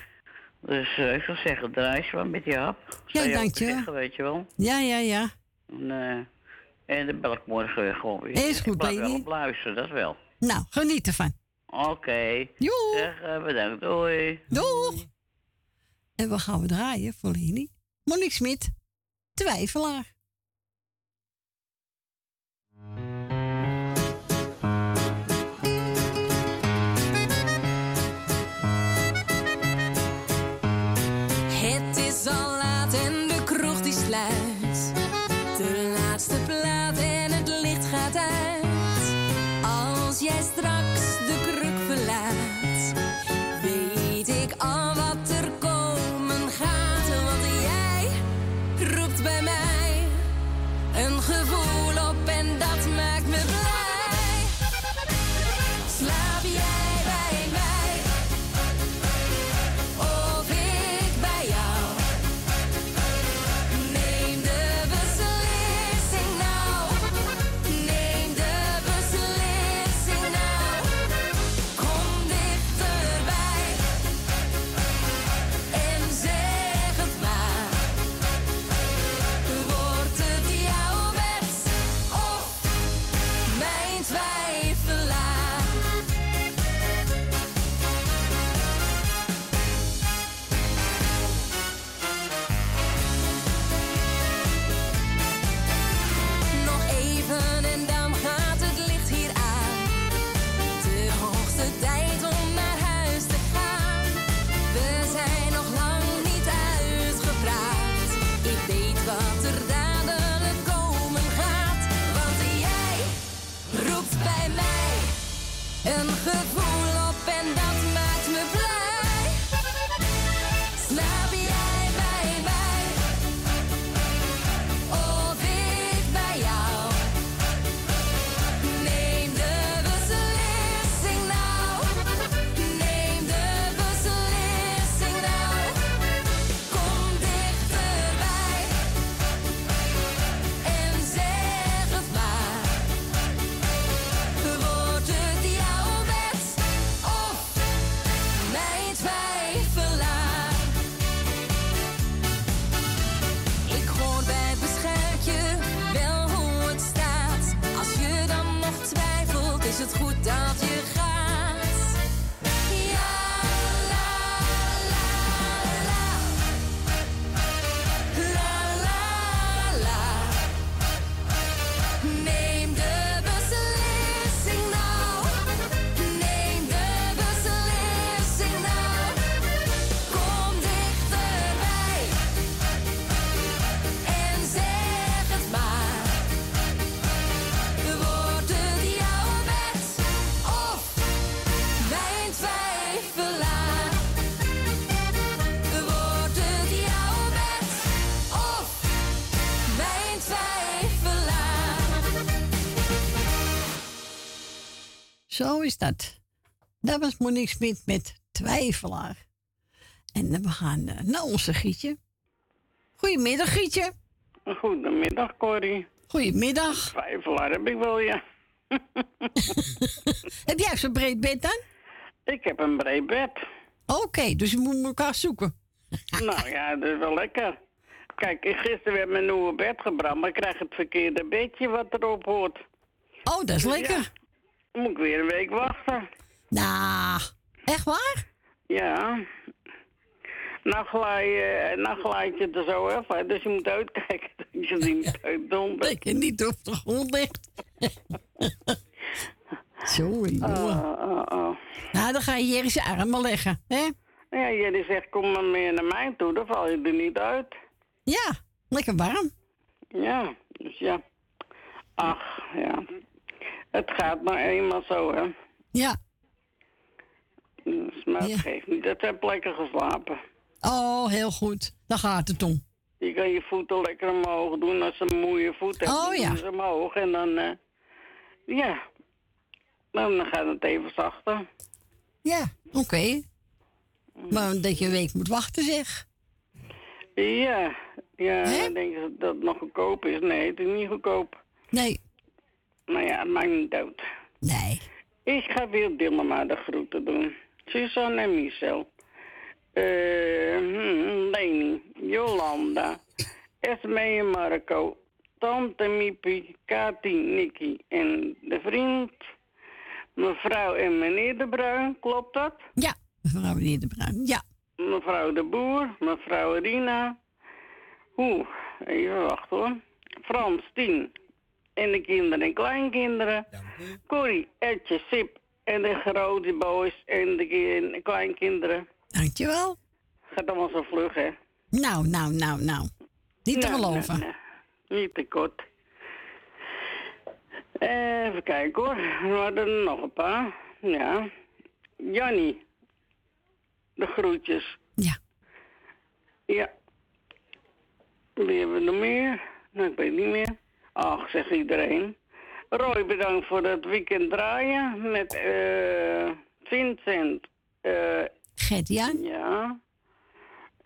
Dus eh, ik zou zeggen, draai eens wat met die hap. Zou je ook dankjewel. zeggen, weet je wel. Ja, ja, ja. En, eh, en dan bel ik morgen weer gewoon weer. Is goed, ik wel baby. op luisteren, dat wel. Nou, geniet ervan. Oké. Joe. Zeg, eh, bedankt. Doei. Doeg. En we gaan we draaien voor Leni. Monique Smit, twijfelaar. Dat. Dat was Monique Smit met twijfelaar. En we gaan eh, naar onze Gietje. Goedemiddag, Gietje. Goedemiddag, Corrie. Goedemiddag. Twijfelaar heb ik wel, ja. Heb jij zo'n breed bed dan? Ik heb een breed bed. Oké, dus je moet elkaar zoeken. nou ja, dat is wel lekker. Kijk, ik- gisteren werd mijn nieuwe bed gebracht, maar ik krijg het verkeerde bedje wat erop hoort. Oh, dat is Dus lekker. ja, moet ik weer een week wachten. Nou, echt waar? Ja. Nou glij, eh, nou glijdt je er zo even dus je moet uitkijken dat je niet uitdondert. Dat je niet op de grond ligt. Zo, jongen. Oh, oh, oh. Nou, dan ga je hier eens je armen leggen, hè? Ja, jullie zegt kom maar meer naar mij toe, dan val je er niet uit. Ja, lekker warm. Ja, dus ja. Ach, ja. Het gaat maar eenmaal zo, hè. Ja. Dus, maar het geeft niet. Het heb lekker geslapen. Oh, heel goed. Dan gaat het om. Je kan je voeten lekker omhoog doen. Als je een moeie voet hebt, Oh, dan ja. doen ze omhoog. En dan, eh, ja. Dan gaat het even zachter. Ja, oké. Maar dat je een week moet wachten, zeg. Ja, ja. Denken ze dat het nog goedkoop is. Nee, het is niet goedkoop. Nee. Maar ja, maakt niet uit. Nee. Ik ga weer Dillema de groeten doen. Suzanne en Michel. Eh, hmm, Leni, Jolanda, Esme en Marco, Tante Miepie, Kati, Nicky en de vriend. Mevrouw en meneer De Bruin, klopt dat? Ja, mevrouw meneer De Bruin, ja. Mevrouw De Boer, mevrouw Rina. Oeh, even wachten hoor. Frans, Tien. En de kinderen en kleinkinderen. Corrie, Etje, Sip en de grote boys en de kin- kleinkinderen. Dankjewel. Gaat allemaal zo vlug, hè? Nou, nou, nou, nou. Niet te Nou, geloven. nou, nou. Niet te kort. Even kijken hoor. We hadden er nog een paar. Ja. Jannie. De groetjes. Ja. Ja. Wie hebben we nog meer? Nou, ik weet niet meer. Ach, zegt iedereen. Roy, bedankt voor dat weekend draaien met eh Vincent. eh Gert-Jan. Ja.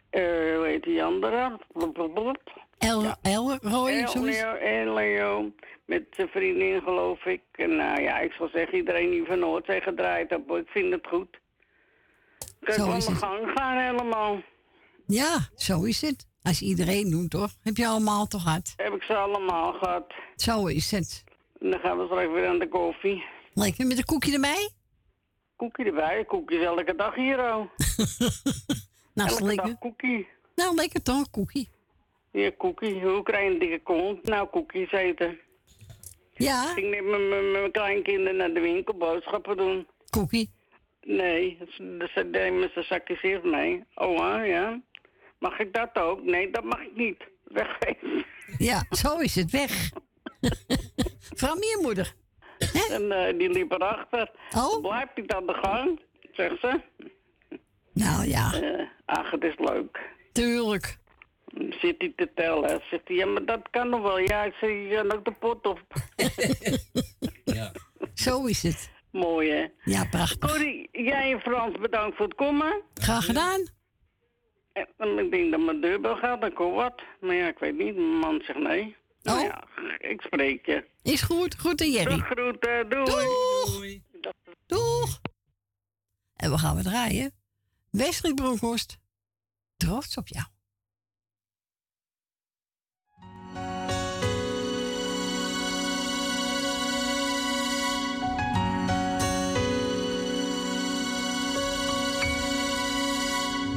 Eh hoe heet die andere? El, El, Roy, zoiets. Leo, en Leo, met zijn vriendin geloof ik. En nou ja, ik zal zeggen, iedereen die van Noordzee gedraaid heeft, hoor, ik vind het goed. Kan ik aan de gang gaan helemaal. Ja, zo is het. Als iedereen doet, toch? Heb je allemaal toch gehad? Heb ik ze allemaal gehad. Zo is het. En dan gaan we straks weer aan de koffie. Lekker met een koekje erbij? Koekje erbij, koekjes elke dag hier al. Nou, elke lekker. dag koekie. Nou, lekker toch, koekie. Ja, koekie. Hoe krijg je een dikke kont? Nou, koekjes eten. Ja? Ik ging met mijn- mijn kleinkinderen naar de winkel boodschappen doen. Koekie? Nee, ze ze nemen ze zakjes eerst mee. Oh, ja. Mag ik dat ook? Nee, dat mag ik niet. Weggeven. Ja, zo is het weg. Vooral meer moeder. En eh, die liep erachter. Oh? Blijft niet aan de gang, zegt ze. Nou ja. Eh, ach, het is leuk. Tuurlijk. Zit hij te tellen? Zegt hij, ja, maar dat kan nog wel. Ja, ik zeg, je kan ook de pot op. Zo is het. Mooi, hè? Ja, prachtig. Corrie, jij en Frans, bedankt voor het komen. Graag gedaan. En, en ik denk dat mijn deurbel gaat, dan komt wat. Maar ja, ik weet niet. Mijn man zegt nee. Nou Oh. ja, ik spreek je. Is goed. Goed en Jerry. Dag groeten, doei. Doeg. Doeg. En we gaan we draaien. Wesley Bronkhorst. Trots op jou.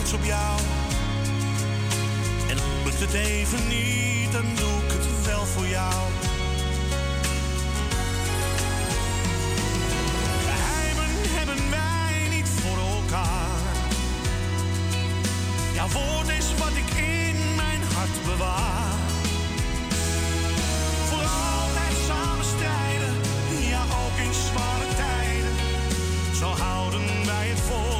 op jou. En lukt het even niet, dan doe ik het wel voor jou. Geheimen hebben wij niet voor elkaar. Jouw woord is wat ik in mijn hart bewaar. Voor altijd samen strijden, ja ook in zware tijden. Zo houden wij het vol.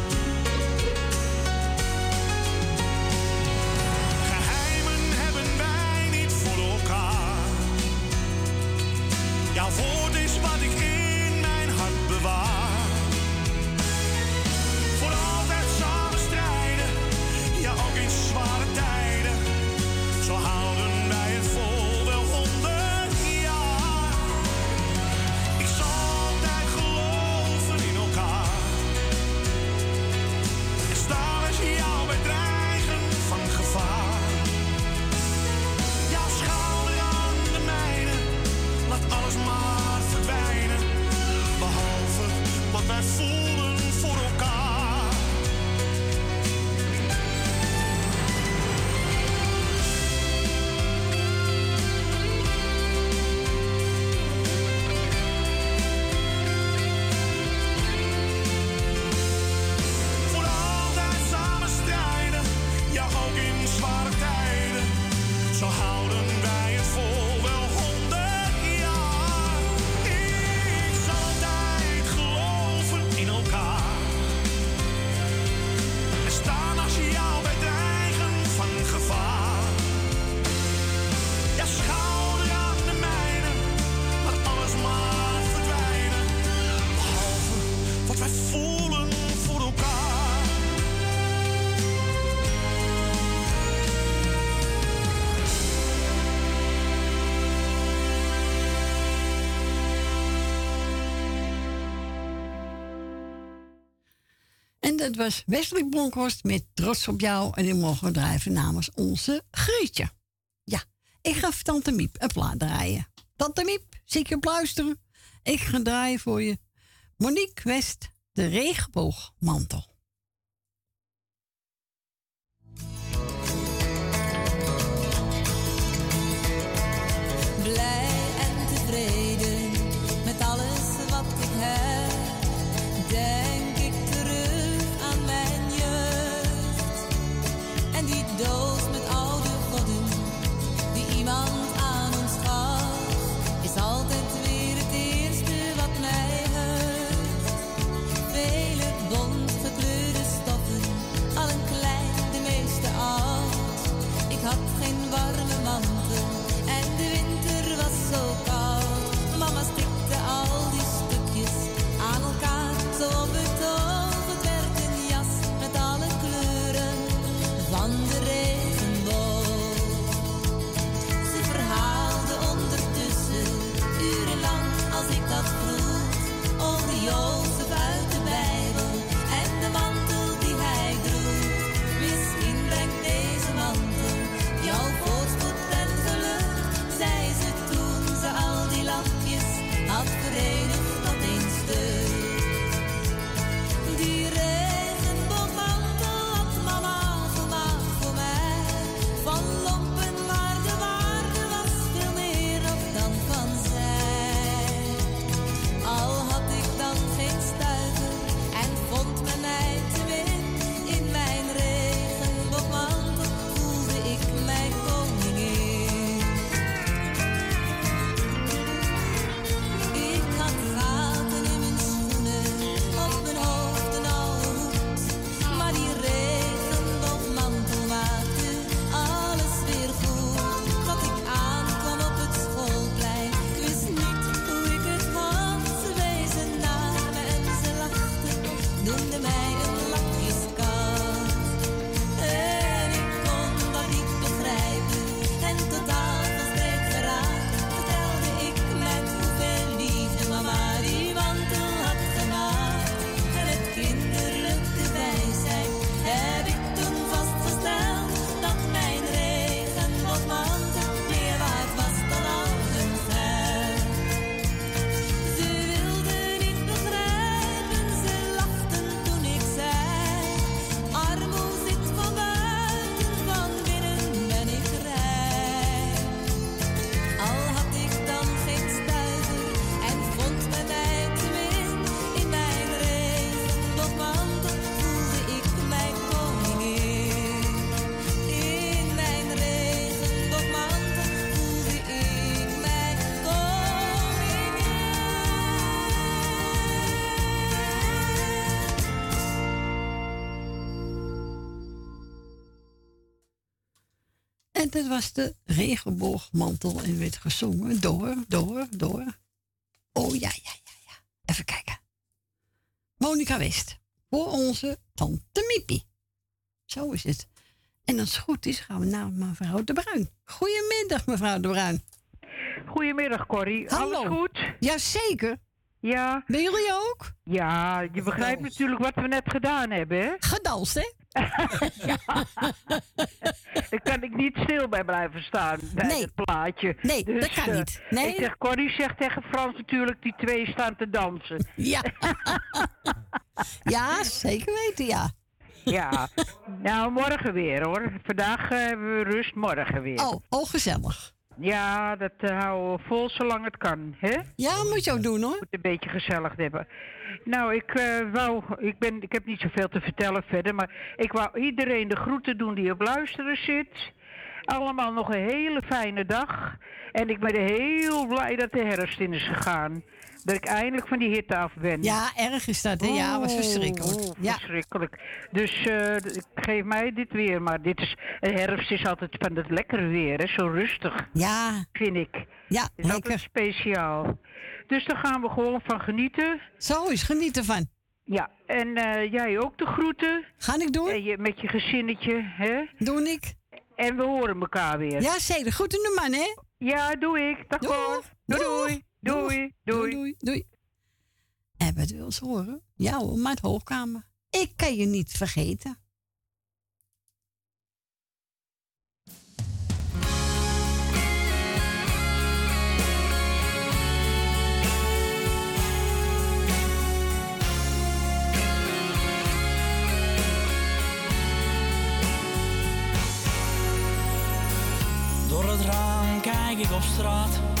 dat was Westelijk Bronkhorst met Trots op jou. En die mogen we drijven namens onze Grietje. Ja, ik ga Tante Miep een plaat draaien. Tante Miep, zie ik je pluisteren. Ik ga draaien voor je. Monique West, de regenboogmantel. De regenboogmantel en werd gezongen door, door, door. Oh ja, ja, ja, ja. Even kijken. Monica West. Voor onze tante Miepie. Zo is het. En als het goed is, gaan we naar mevrouw De Bruin. Goedemiddag, mevrouw De Bruin. Goedemiddag, Corrie. Hallo. Alles goed? Jazeker. Ja. Ben jullie ook? Ja, je begrijpt natuurlijk wat we net gedaan hebben, hè? Gedanst, hè? ja. Daar kan ik niet stil bij blijven staan bij Nee. het plaatje. Nee, Dus, dat kan eh, niet. Nee. Ik zeg, Corrie zegt tegen Frans natuurlijk, die twee staan te dansen. Ja. ja, zeker weten, ja. Ja. Nou, morgen weer, hoor. Vandaag eh, hebben we rust, morgen weer. Oh, oh gezellig. Ja, dat eh, houden we vol zolang het kan, hè? Ja, moet je ook doen, hoor. Moet een beetje gezellig hebben. Nou, ik eh, wou, ik, ben, ik heb niet zoveel te vertellen verder, maar ik wou iedereen de groeten doen die op luisteren zit. Allemaal nog een hele fijne dag. En ik ben heel blij dat de herfst in is gegaan. Dat ik eindelijk van die hitte af ben. Ja, erg is dat, hè? Ja, was verschrikkelijk. Oeh, Ja. verschrikkelijk. Dus eh, geef mij dit weer. Maar dit is, herfst is altijd van het lekkere weer, hè? Zo rustig. Ja. Vind ik. Ja, is altijd speciaal. Dus daar gaan we gewoon van genieten. Zo is, geniet ervan. Ja, en eh, jij ook de groeten. Ga ik doen? En je, met je gezinnetje, hè? Doe ik. En we horen elkaar weer. Ja, zeker. Goed in de man, hè? Ja, doe ik. Dag hoor. Doei, doei. Doei, doei. doei, doei. En wat wil ze horen? Ja hoor, maar het hoogkamer. Ik kan je niet vergeten. Door het raam kijk ik op straat.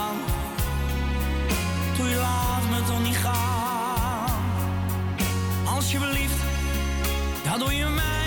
Alsjeblieft, doe je mij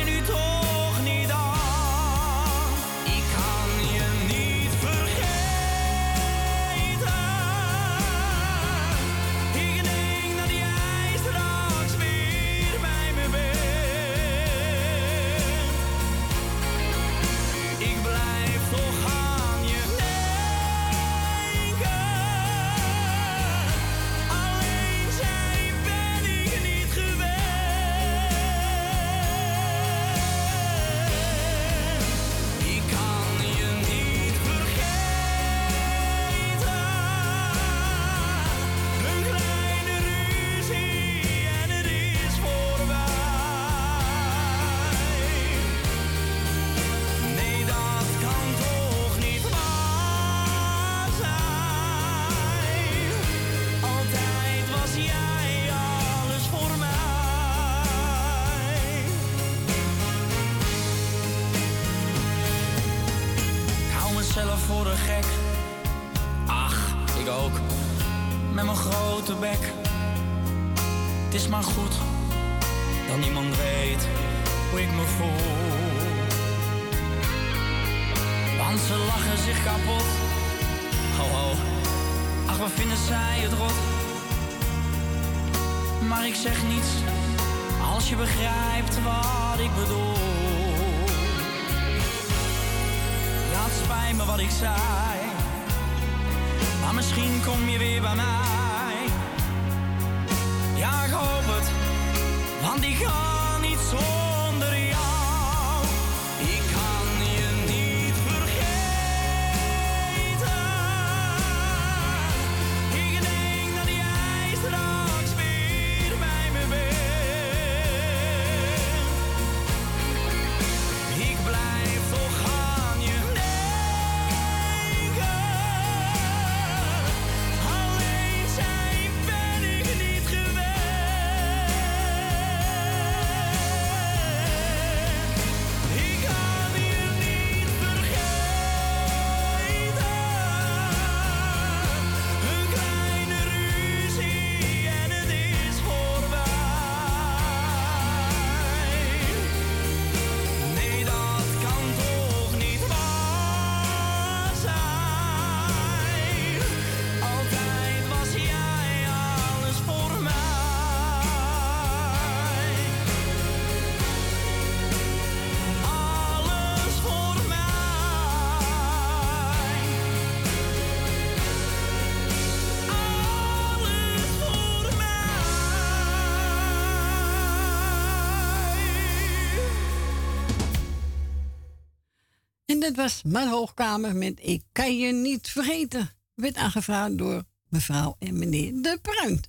dat was mijn hoogkamer met Ik kan je niet vergeten. Werd aangevraagd door mevrouw en meneer De Bruin.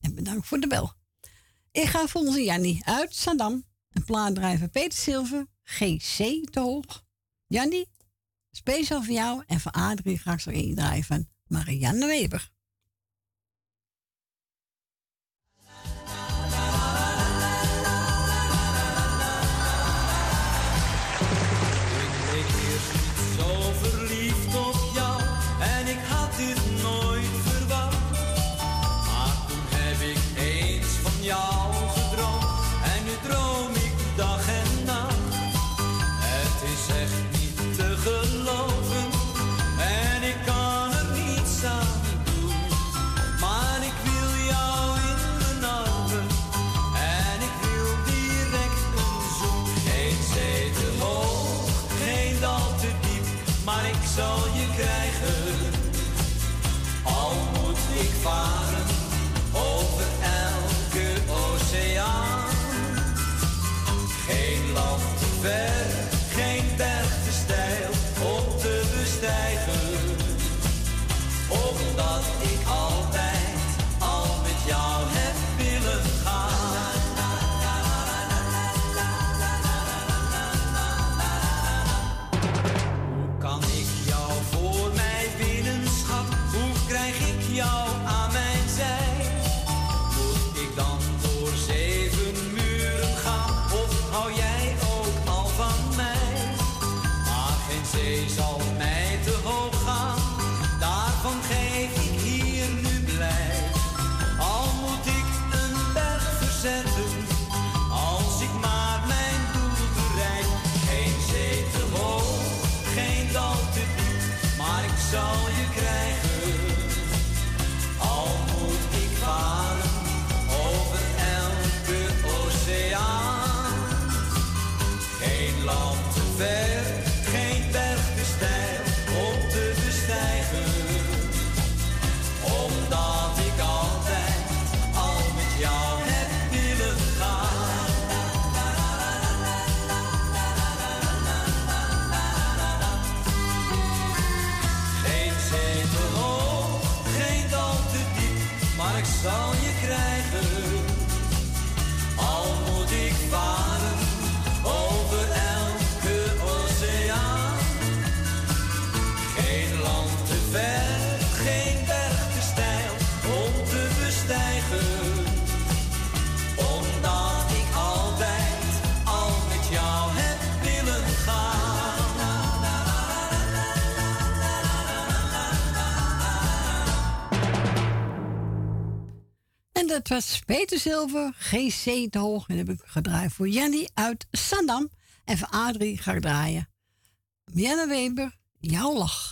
En bedankt voor de bel. Ik ga voor onze Jannie uit Saddam. Een plaatdrijver Peter Silver, GC te hoog. Jannie, speciaal voor jou en voor Adrie ga ik zo een draaien van Marianne Weber. Peter Zilver, GC te hoog. En heb ik gedraaid voor Jenny uit Sandam. En voor Adrie ga ik draaien. Mianne Weber, jouw lach.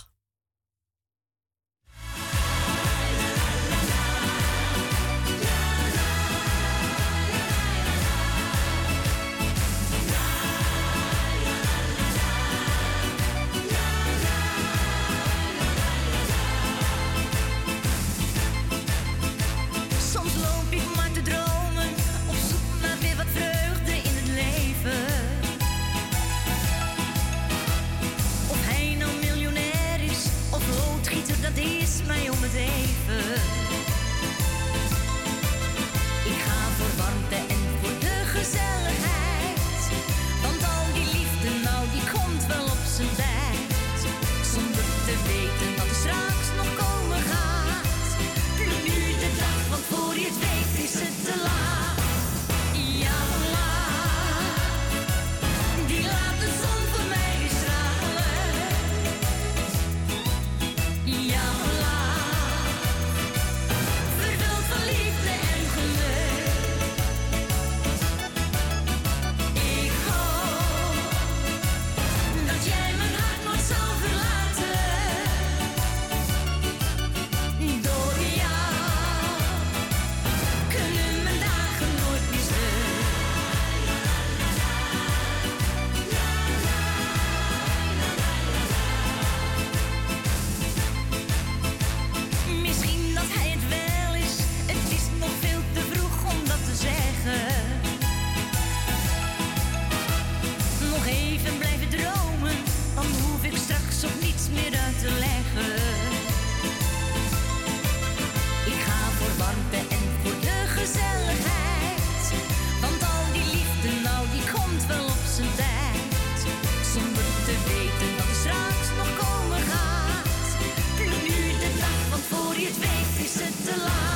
alive.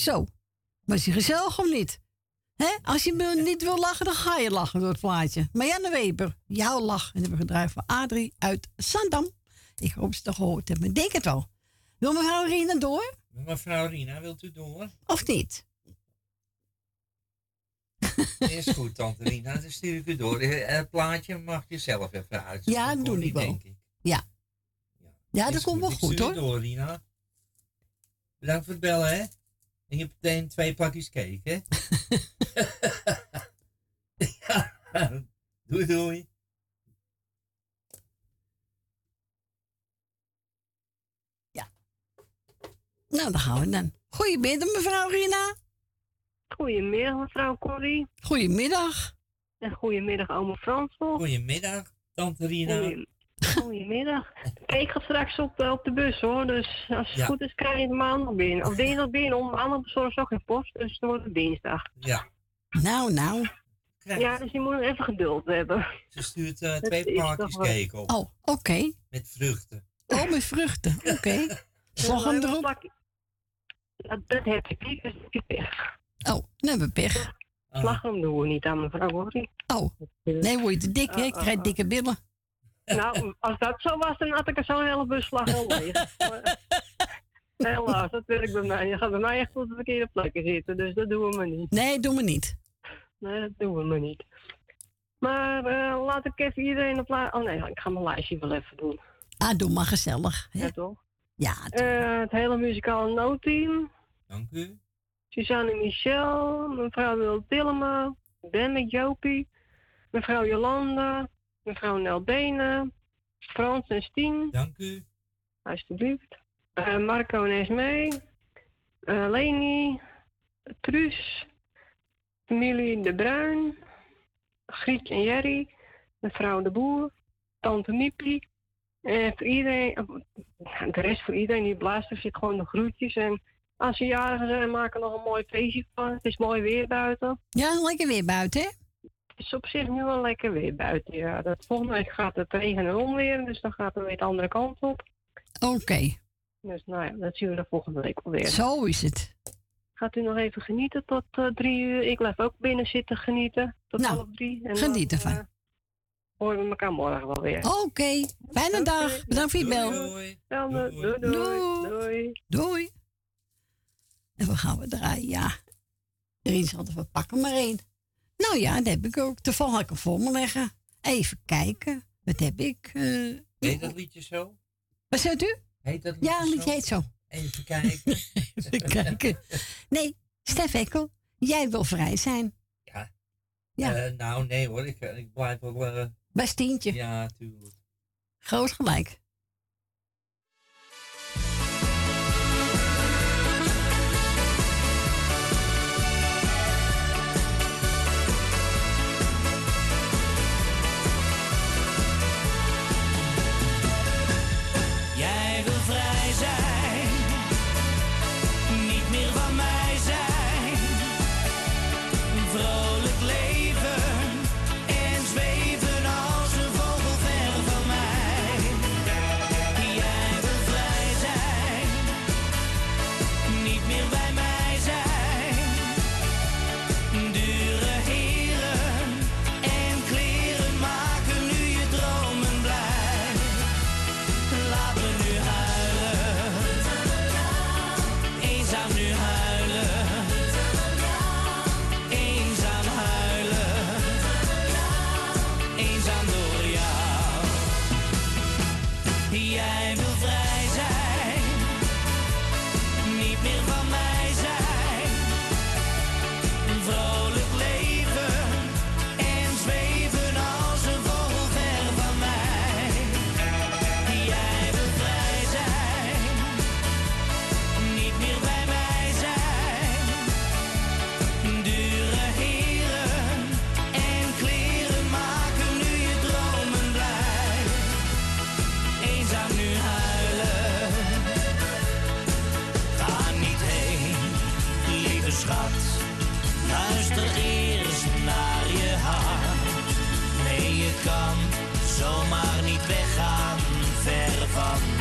Zo. Was hij gezellig of niet? Als je niet wil lachen, dan ga je lachen door het plaatje. Marianne Weber, jouw lach. En hebben we gedraaid voor Adrie uit Zandam. Ik hoop ze het gehoord hebben. Ik denk het wel. Wil mevrouw Rina door? Mevrouw Rina, wilt u door? Of niet? Is goed, tante Rina. Dan stuur ik u door. Eh, Het plaatje mag je zelf even uitzoeken. Ja, dat doe ik wel. denk ik. Ja. Ja, dat komt wel Ik goed stuur hoor. door, Rina. Bedankt voor het bellen, hè? En je hebt meteen twee pakjes cake, hè? ja. Doei, doei. Nou, dan gaan we dan. Goedemiddag, mevrouw Rina. Goedemiddag, mevrouw Corrie. Goedemiddag. En goedemiddag, oma Fransel. Goedemiddag, tante Rina. Goedemiddag. Ik ga straks op, eh, op de bus hoor, dus als het Ja. goed is krijg je het maandag binnen. Of dinsdag binnen, om maandag bezorgen ze ook geen post, dus dan wordt het dinsdag. Ja. Nou, nou. Ja, dus je moet even geduld hebben. Ze stuurt eh, twee is wel- cake op. Oh, oké. Met vruchten. Oh, met vruchten. Oké. Slag hem erop. Dat, dat heb ik niet, dus heb je pech. Oh, dan hebben we pech. Slagroom doen we niet aan mevrouw Corrie. Oh, nee, word je te dik, hè? Ik krijg dikke billen. Nou, als dat zo was, dan had ik er zo'n hele bus slagroom leeg. Helaas, dat werkt bij mij. Je gaat bij mij echt op de verkeerde plekken zitten, dus dat doen we maar niet. Nee, doen we niet. Nee, dat doen we maar niet. Maar eh, laat ik even iedereen op la- Oh nee, ik ga mijn lijstje wel even doen. Ah, doe maar gezellig. Hè? Ja, toch? Ja. Eh, het hele muzikale noodteam. Dank u. Suzanne Michel, mevrouw Wil Tillema, Ben met Jopie, mevrouw Jolanda, mevrouw Nel Benen, Frans en Stien. Dank u. Alsjeblieft. Eh, Marco en Esmee, eh, Leni, Truus, familie De Bruin, Grietje en Jerry, mevrouw De Boer, tante Miepie. En voor iedereen, de rest voor iedereen die luistert, zit gewoon de groetjes. En als ze jarigen zijn, maken nog een mooi feestje van. Het is mooi weer buiten. Ja, lekker weer buiten, hè? Het is op zich nu wel lekker weer buiten, ja. Dat, volgende week gaat het regenen en onweer, dus dan gaat het weer de andere kant op. Oké. Dus nou ja, dat zien we de volgende week wel weer. Zo is het. Gaat u nog even genieten tot eh, drie uur? Ik blijf ook binnen zitten genieten tot Nou, half drie. En geniet dan, ervan. eh, horen we elkaar morgen wel weer. Oké. Fijne dag. Bedankt voor je bel. Doei. Doei. Doei. Doei. Doei. En we gaan we draaien, ja. Erin zal er pakken maar één. Nou ja, dat heb ik ook. Toevallig had ik hem voor me leggen. Even kijken. Wat heb ik? eh Heet dat liedje zo? wat zegt u? Heet dat liedje Ja, een liedje zo? heet zo. Even kijken. Even kijken. Nee, Stef Ekkel, jij wil vrij zijn. Ja. Ja. Eh, nou, nee hoor. Ik, ik blijf wel... eh, Bij Stientje. ja, tuurlijk. Groot gelijk. Zomaar niet weggaan ver van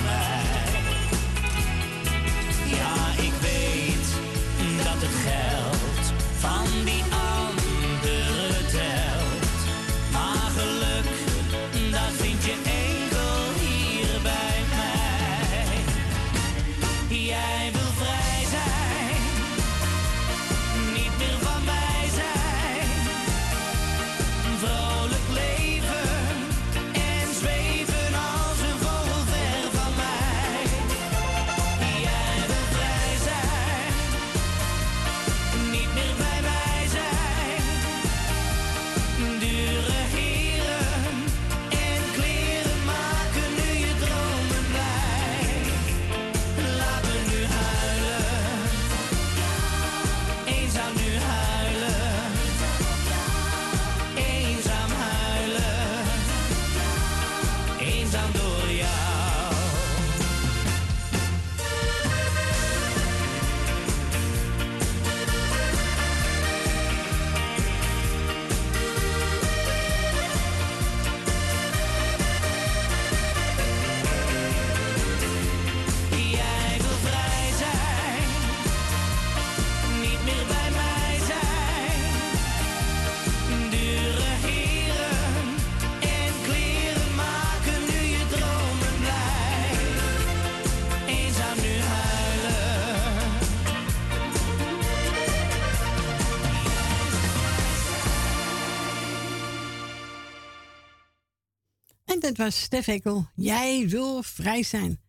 was Stef Ekkel. Jij wil vrij zijn.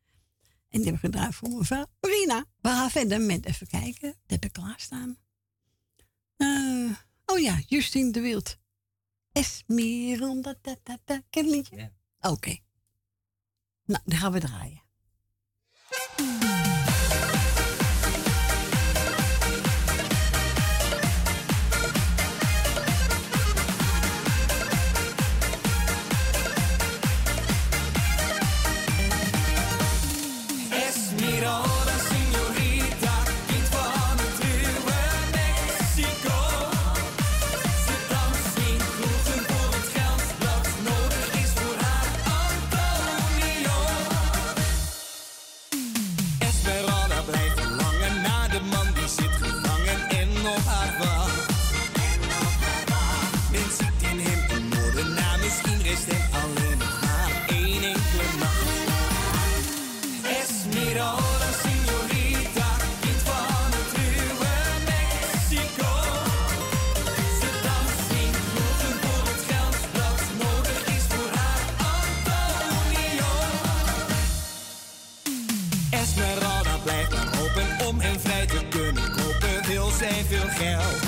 En die heb ik gedraaid voor mevrouw Rina. We gaan verder met even kijken. Dat heb ik klaarstaan. Eh, oh ja, Justine de Wild. Esmeralda. Da, da, da. Ken je? Oké. Nou, dan gaan we draaien. Geld.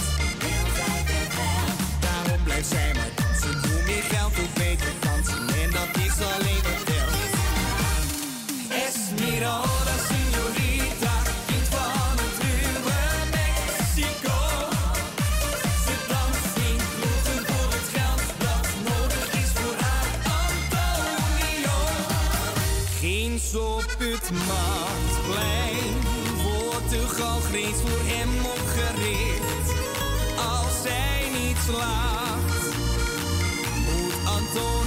Daarom blijft zij maar dansen, hoe meer geld, hoe beter dansen, en dat is alleen wat telt. Esmeralda, señorita, kind van het ruwe Mexico. Ze danst in kroegen voor het geld dat nodig is voor haar Antonio. Ginds op het marktplein wordt de galgreens voor slaagt, moet Antonio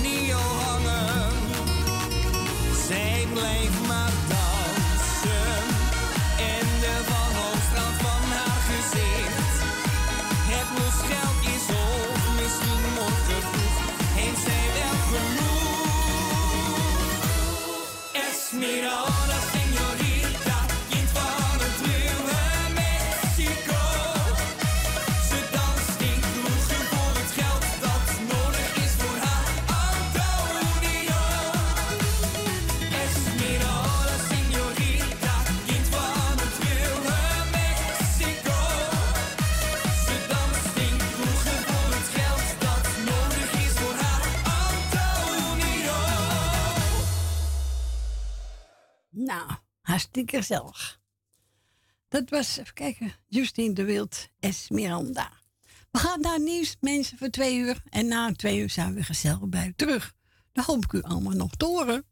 hartstikke gezellig. Dat was, even kijken, Justine de Wild, Esmeralda. We gaan naar nieuws, mensen, voor twee uur. En na twee uur zijn we gezellig bij u terug. Dan hoop ik u allemaal nog te horen.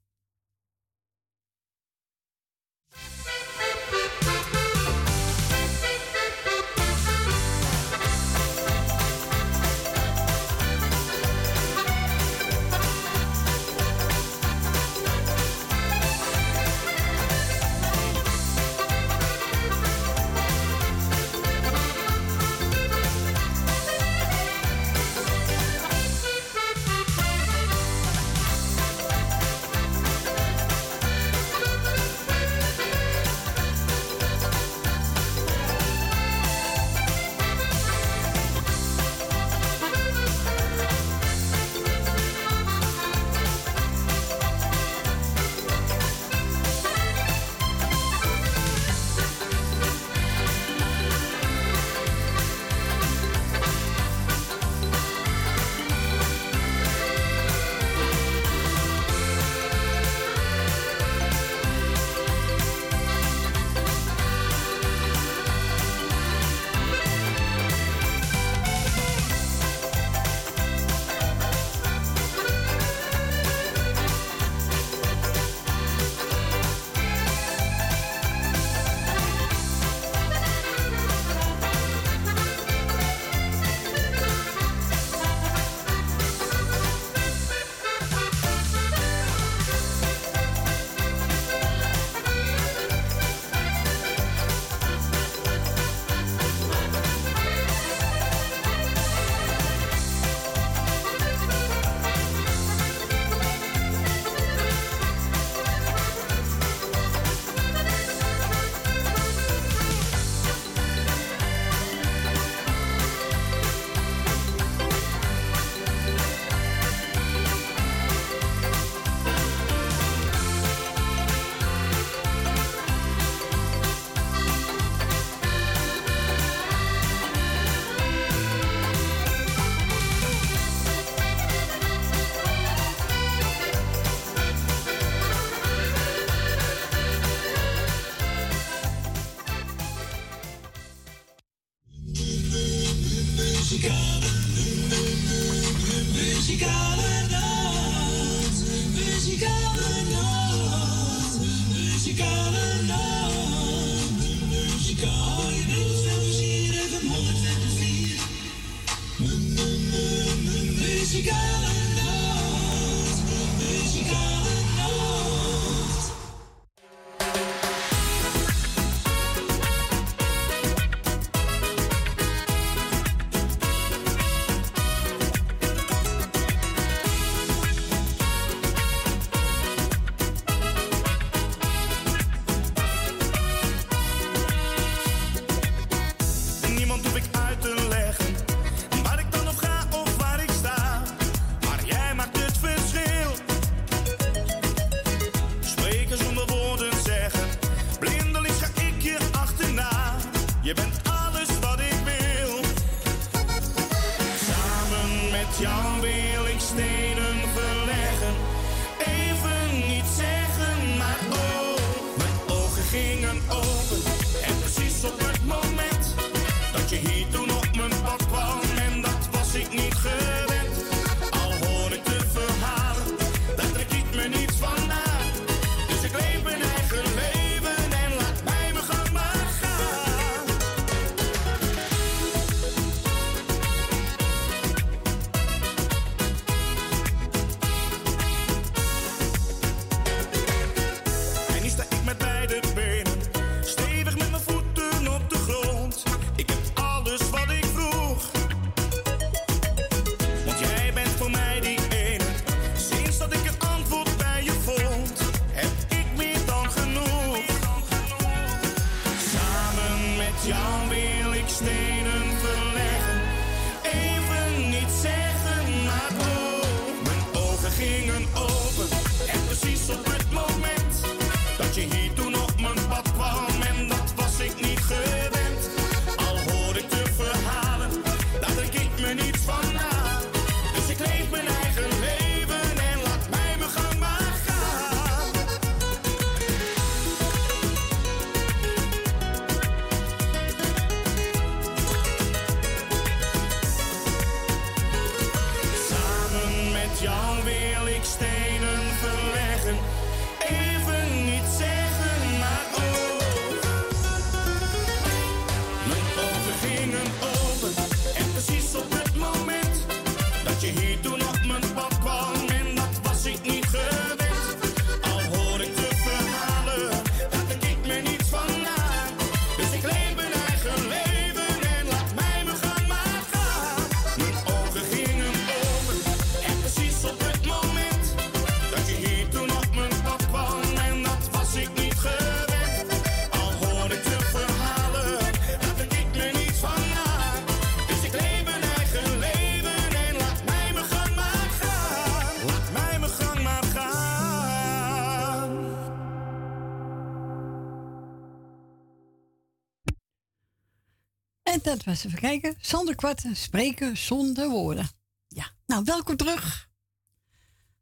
dat was even kijken. Zonder kwarten, spreken zonder woorden. Ja, nou welkom terug.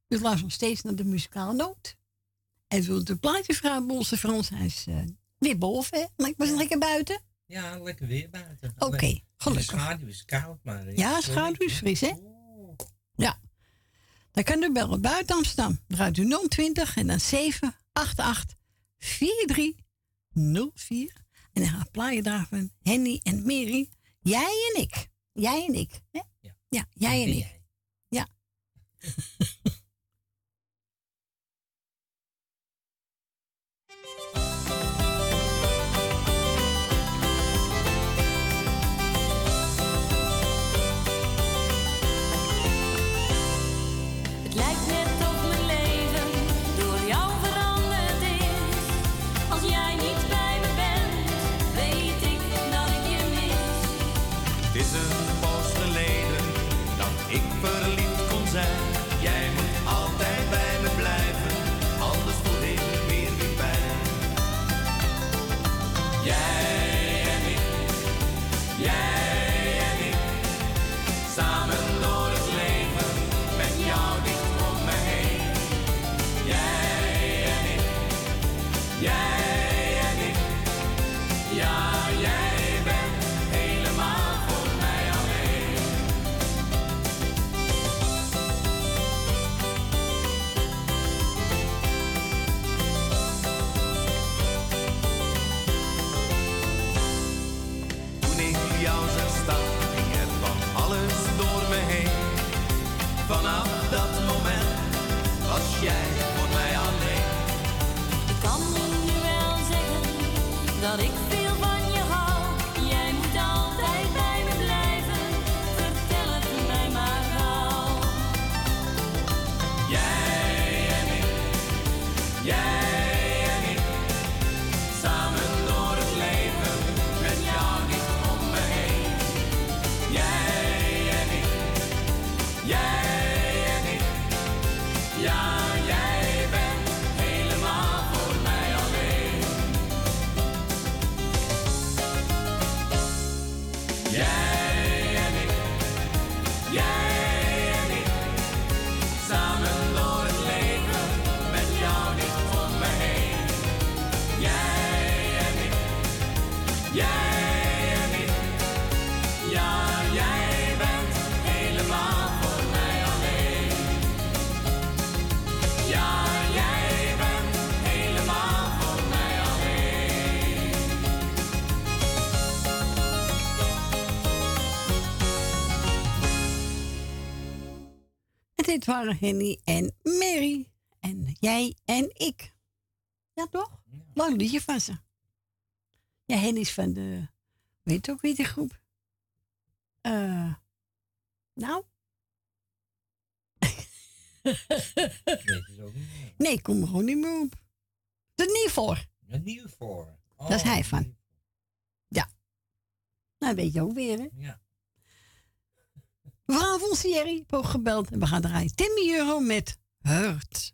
U luistert nog steeds naar de muzikale noot. En wil de plaatje vragen Bolse Frans? Hij is eh, weer boven, hè? Maar ik was lekker buiten. Ja, lekker weer buiten. Oké, gelukkig. De schaduw is koud, maar... Eh, ja, schaduw is fris, hè? Ja. Dan kan u bellen buiten Amsterdam. Draait u 020 en dan 788 4304. En dan gaan we daarvan. Henny en Mary. Jij en ik. Jij en ik. Ja. ja. jij en ik. Ja. dit waren Henny en Mary. En jij en ik. Ja, toch? Lang liedje van ze. Ja, Henny is van de... Weet je ook wie die groep? Eh nou? nee, ik kom er gewoon niet meer op. De voor. Nieuw voor. Dat is hij van. Ja. Nou, weet je ook weer, hè? Ja. Sierra heeft ook gebeld en we gaan draaien. Timmy Euro met Hurt.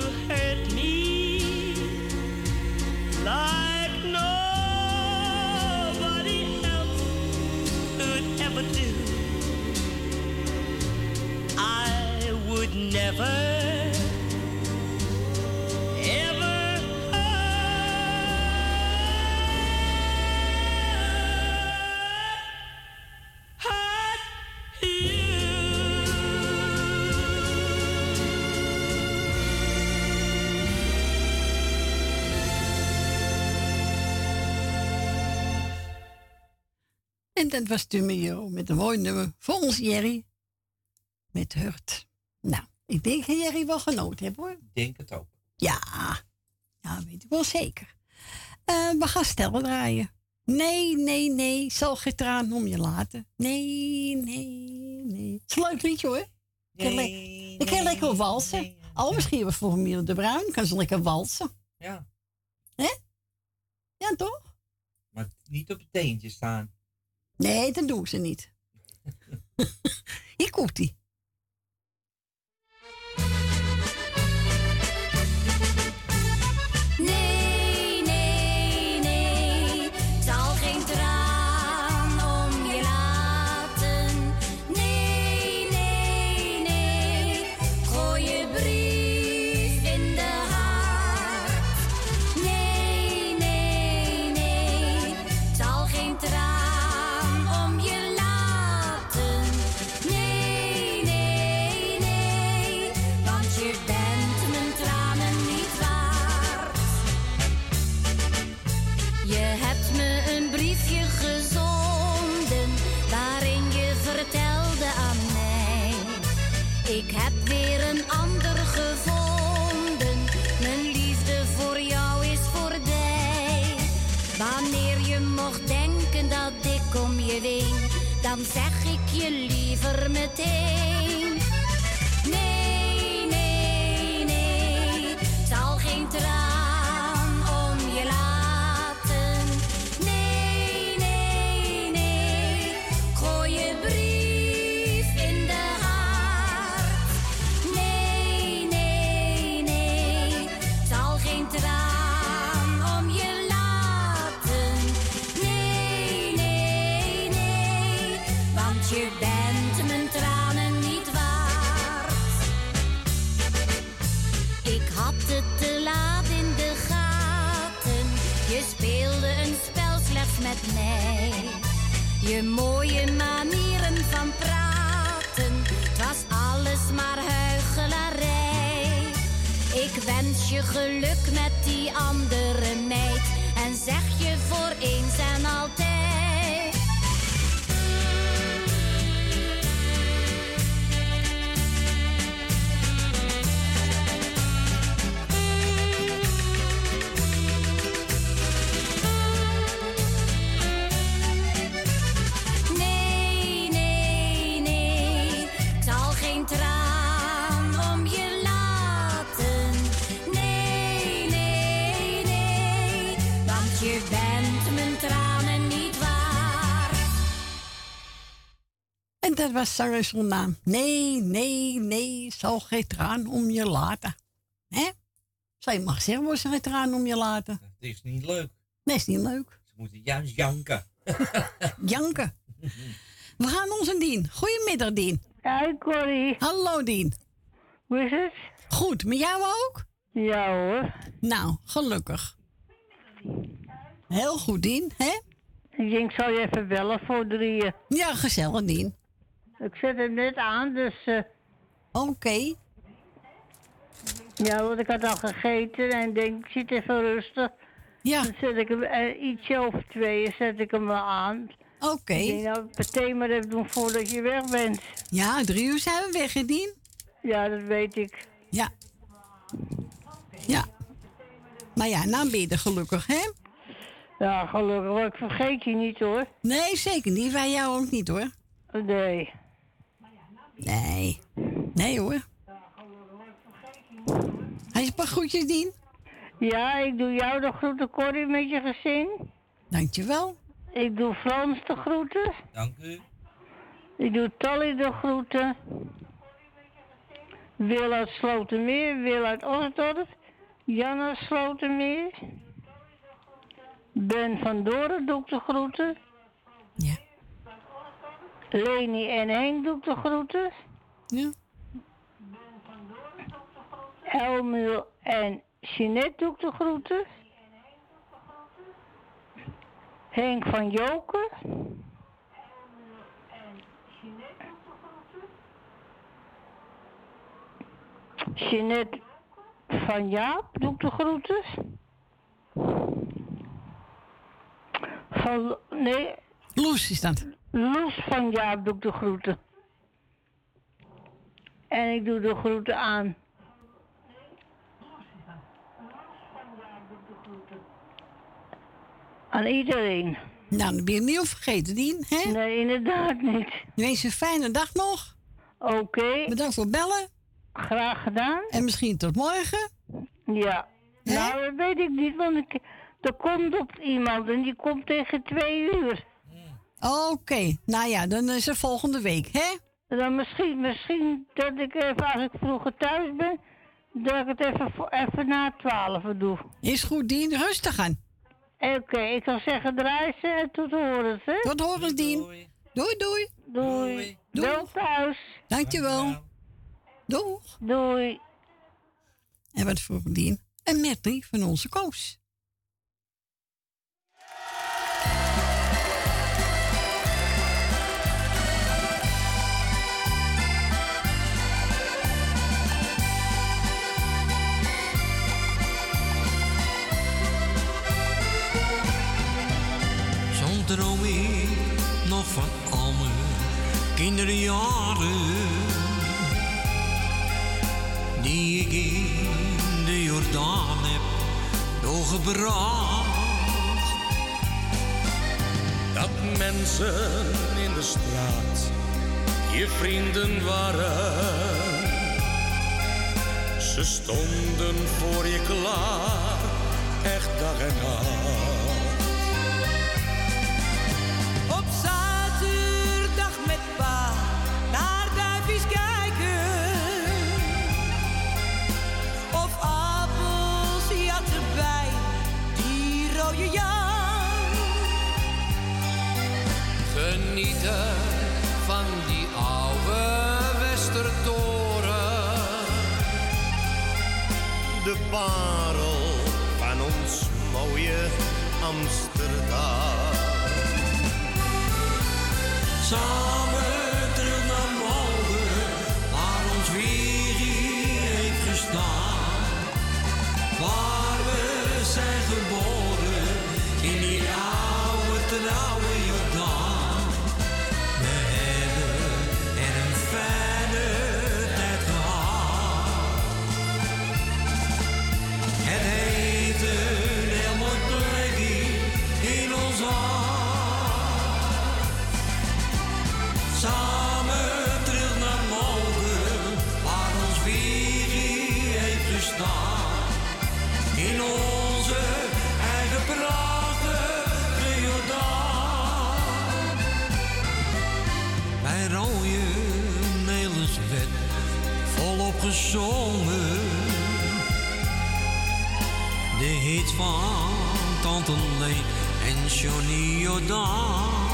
dat was Euro met een mooi nummer voor ons Jerry. Met Hurt. Nou, ik denk dat Jerry wel genoten heeft hoor. denk het ook. Ja, ja, weet ik wel zeker. Eh, we gaan stellen draaien. Nee, nee, nee, zal geen traan om je laten. Nee, nee, nee. Het is een leuk liedje hoor. Ik kan, ik kan lekker walsen. Oh, misschien was voor Miele de Bruin. Kan ze lekker walsen. Ja. Hè? Ja, toch? Maar niet op het teentje staan. Nee, dat doen ze niet. Hier komt ie. Dan zeg ik je liever meteen. Mooie manieren van praten, het was alles maar huichelarij. Ik wens je geluk met die andere meid en zeg je voor eens en altijd. Dat was zanger zonder naam. Nee, nee, nee, zal geen traan om je laten. Hè? Zou je mag zeggen, wordt ze geen traan om je laten. Het is niet leuk. Nee, is niet leuk. Ze moeten juist janken. Janken. We gaan onze Dien. Goedemiddag, Dien. Hi, Corrie. Hallo, Dien. Hoe is het? Goed, met jou ook? Ja hoor. Nou, gelukkig. Heel goed, Dien, hè? Ik denk, ik zal je even bellen voor drieën. Ja, gezellig, Dien. Ik zet hem net aan, dus... eh, Oké. Ja, want ik had al gegeten en ik denk, ik zit even rustig. Ja. Dan zet ik hem eh, ietsje over tweeën, zet ik hem aan. Oké. Ik denk, nou, meteen maar even doen voordat je weg bent. Ja, drie uur zijn we weg, hè, Dien? Ja, dat weet ik. Ja. Ja. Maar ja, nou ben je er gelukkig, hè? Ja, gelukkig. Ik vergeet je niet hoor. Nee, zeker niet. Wij jou ook niet, hoor. Nee. Nee. Nee, hoor. Hij is een paar groetjes, Dien. Ja, ik doe jou de groeten, Corrie, met je gezin. Dankjewel. Ik doe Frans de groeten. Dank u. Ik doe Tally de groeten. Wil uit Slotermeer, Wil uit Osdorp. Jan uit Slotermeer. Ben van Doren doe ik de groeten. Ja. Leni en Henk doe ik de groeten. Ja. Elmiel en Jeanette doe ik de groeten. Henk van Joker. Jeanette van Jaap doe ik de groeten. Van, nee. Loes is dat. Loes van Jaap doe ik de groeten. En ik doe de groeten aan. Aan iedereen. Nou, dan ben je niet vergeten, Dien, hè? Nee, inderdaad niet. Wees een fijne dag nog. Oké. Bedankt voor het bellen. Graag gedaan. En misschien tot morgen. Ja. Nou, dat weet ik niet, want ik, er komt op iemand en die komt tegen twee uur. Oké, nou ja, dan is het volgende week, hè? Dan misschien, misschien dat ik even, als ik vroeger thuis ben, dat ik het even, voor- even na twaalf doe. Is goed, Dien. Rustig aan. Oké, ik zou zeggen draaien en tot horens, hè? Tot horens, Dien. Doei, doei. Doei. Wel thuis. Dankjewel. Doeg. Doei. En wat voor Dien? Een medley van onze Koos. Droom ik nog van al mijn kinderjaren. Die ik in de Jordaan heb doorgebracht. Dat mensen in de straat je vrienden waren. Ze stonden voor je klaar, echt dag en nacht. Van die oude Westertoren. De parel van ons mooie Amsterdam. Samen gezongen. De hit van Tante Leen en Johnny Jordaan.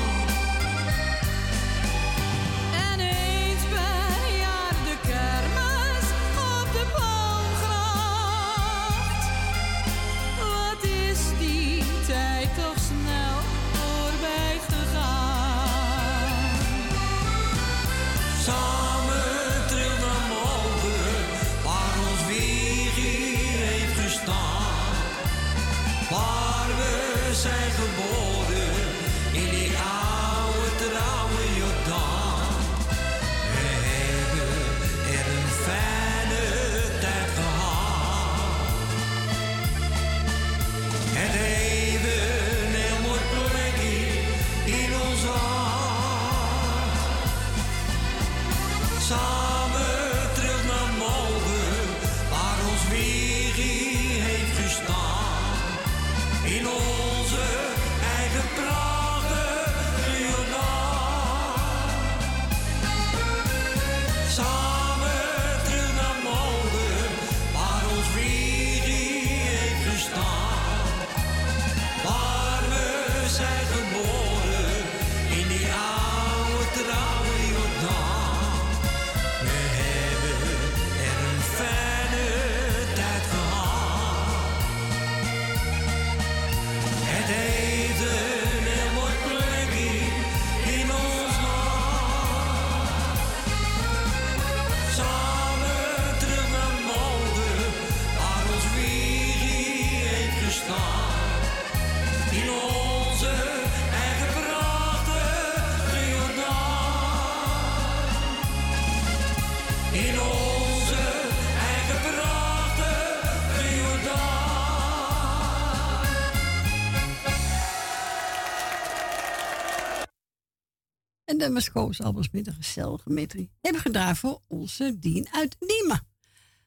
En de Masco's Albers met een gezellige metrie hebben gedraaid voor onze Dien uit Diemen.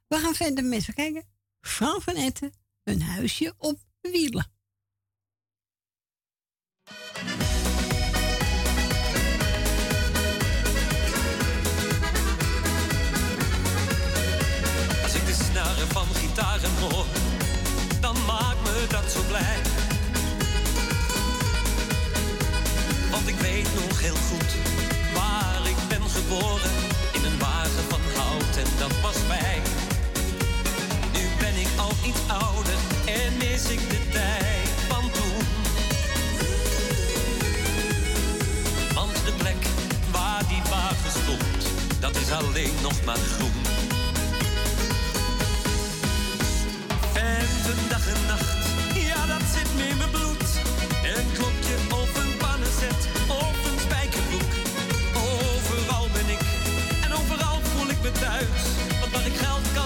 We gaan verder met even kijken. Frank van Etten, een huisje op wielen. Als ik de snaren van gitaren hoor, dan maakt me dat zo blij. Want ik weet nog heel goed waar ik ben geboren. In een wagen van hout en dat was wij. Nu ben ik al iets ouder en mis ik de tijd van toen. Want de plek waar die wagen stond, dat is alleen nog maar groen. En de dag en nacht, ja dat zit me in mijn bloed. Want waar ik geld kan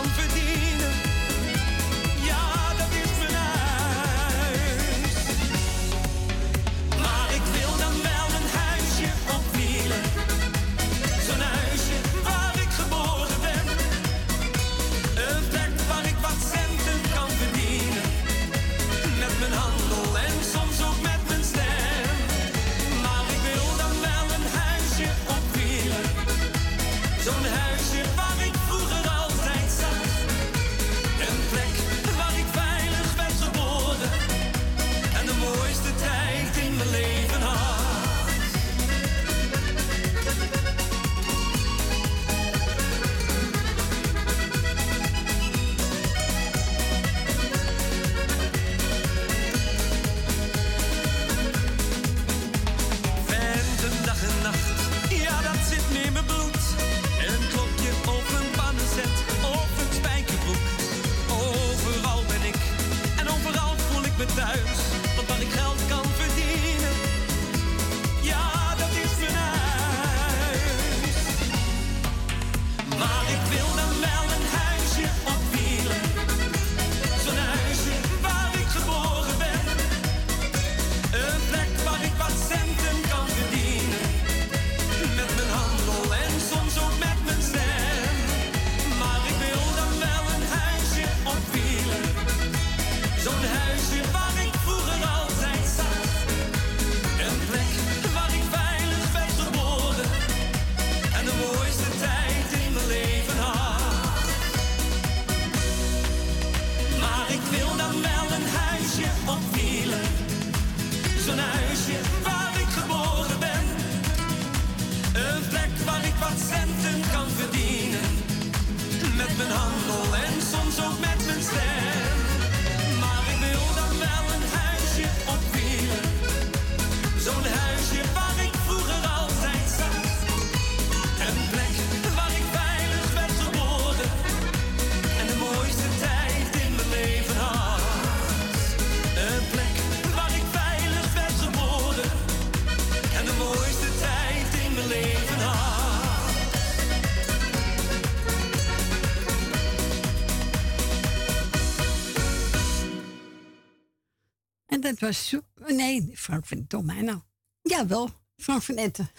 Nee, Frank van mij nou. Jawel, Frank van Etten.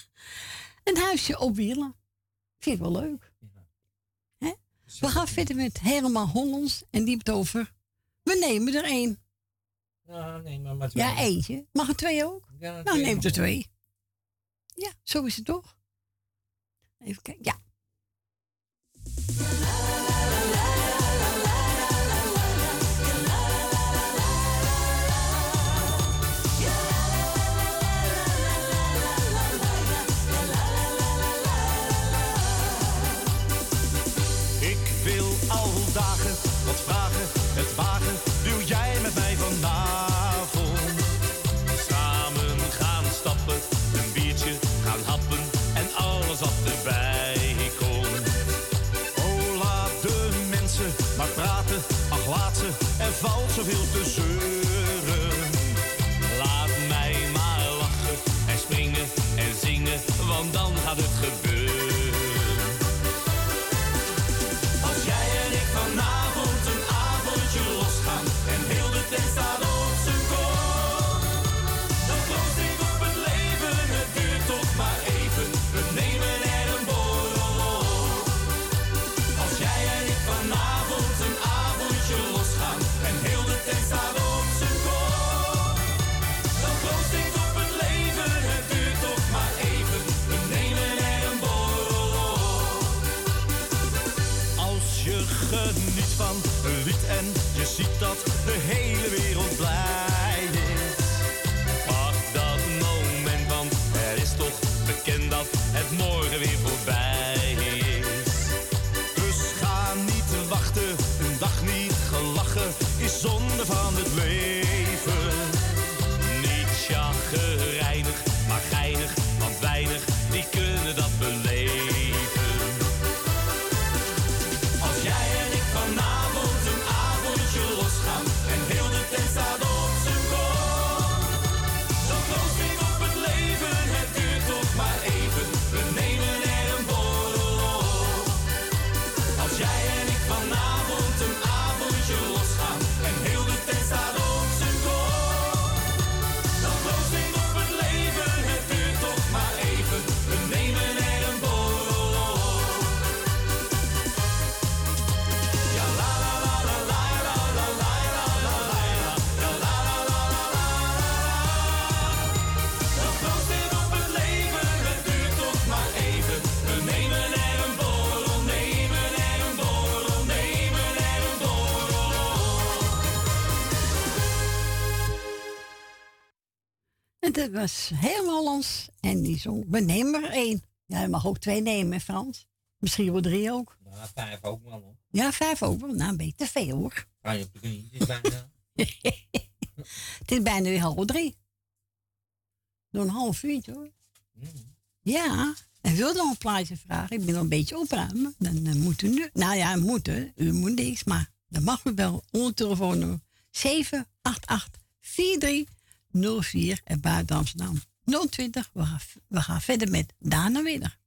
een huisje op wielen. Vind ik wel leuk. We gaan verder met helemaal Hollands en diep over. We nemen er één. Ja, neem maar, maar twee. Ja, eentje. Mag er twee ook? Nou, neem er twee. Ja, zo is het toch? Even kijken. Ja. dat was helemaal Hollands. En die zong, we nemen er één. Ja, je mag ook twee nemen, Frans. Misschien wel drie ook. Nou, vijf ook wel, hoor. Ja, vijf ook wel. Nou, een beetje te veel, hoor. Ga je op de niet, het is bijna... het is bijna weer half drie. Door een half uurtje, hoor. Mm. Ja, en wil nog een plaatje vragen? Ik ben nog een beetje opruimen. Dan moeten nu... Nou ja, moeten. U moet niks, maar dan mag u wel. Onder telefoonnummer 788 43 04 en buiten Amsterdam 020. We gaan, verder met Dana Winner.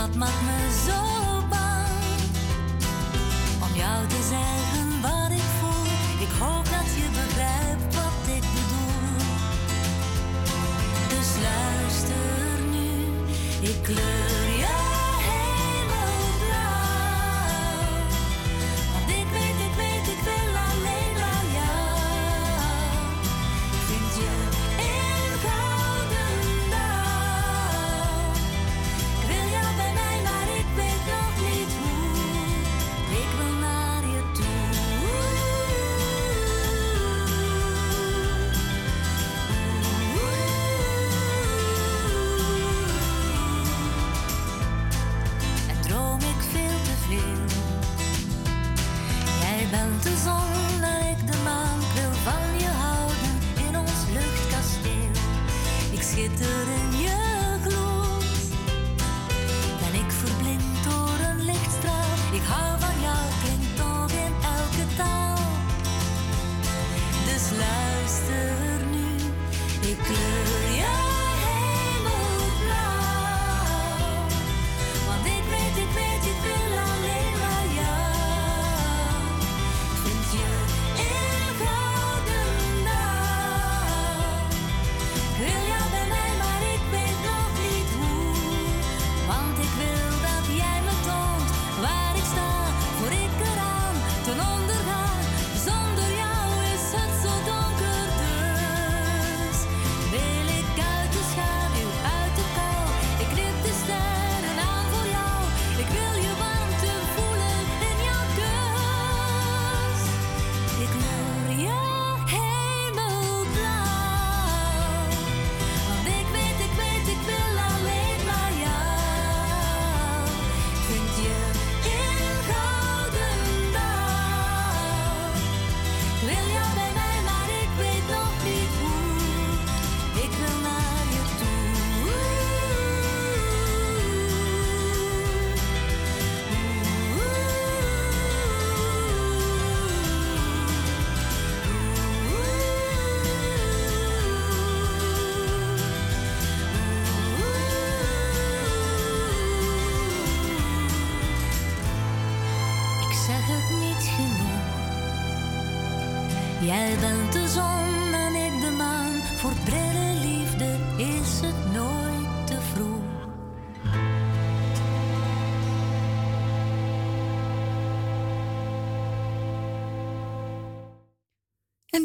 wat maakt me zo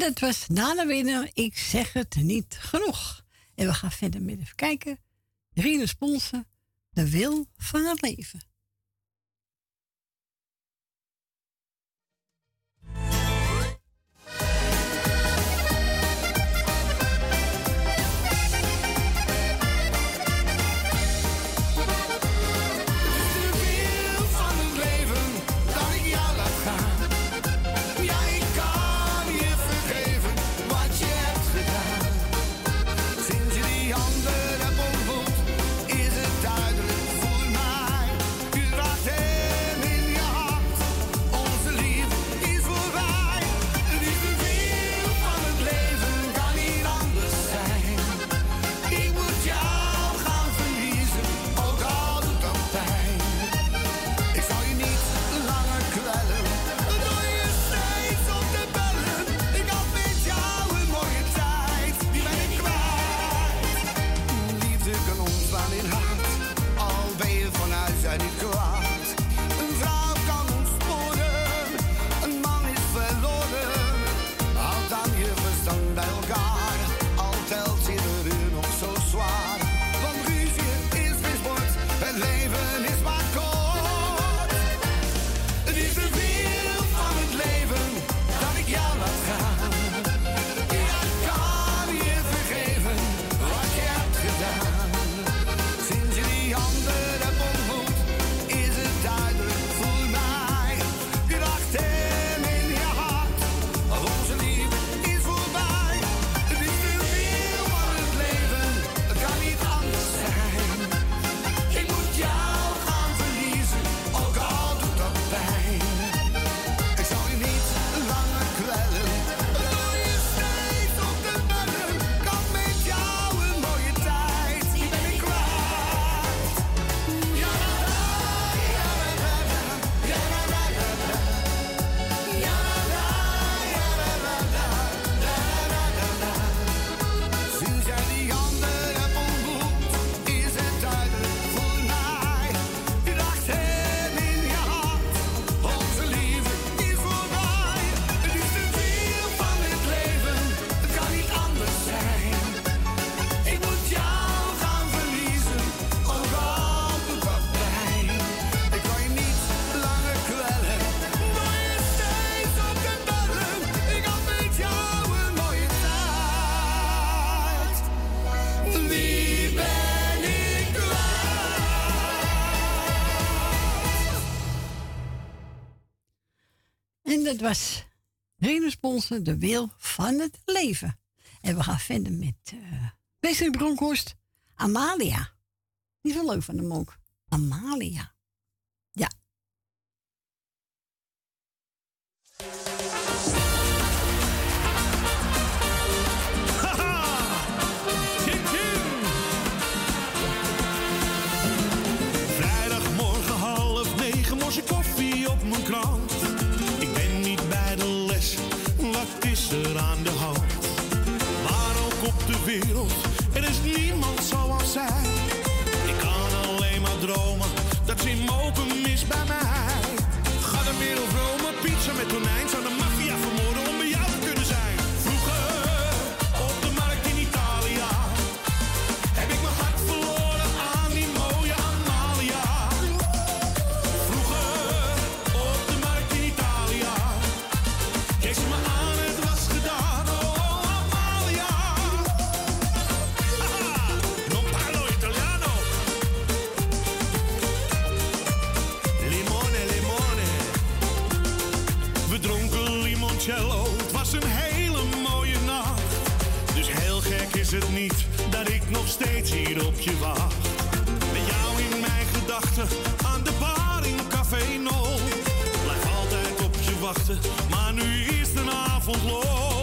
dat was Dana Winnen. Ik zeg het niet genoeg. En we gaan verder met even kijken. Drie Sponsen, de wil van het leven. het was Renus de wil van het leven. En we gaan vinden met uh, Bronkhorst, Amalia. Die is leuk van hem ook. Amalia. aan de bar in Café No. Blijf altijd op je wachten, maar nu is de avond los.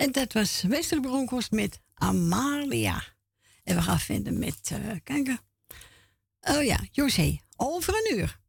En dat was Westerbronkhorst met Amalia. En we gaan vinden met, uh, kijken. Oh ja, José. Over een uur.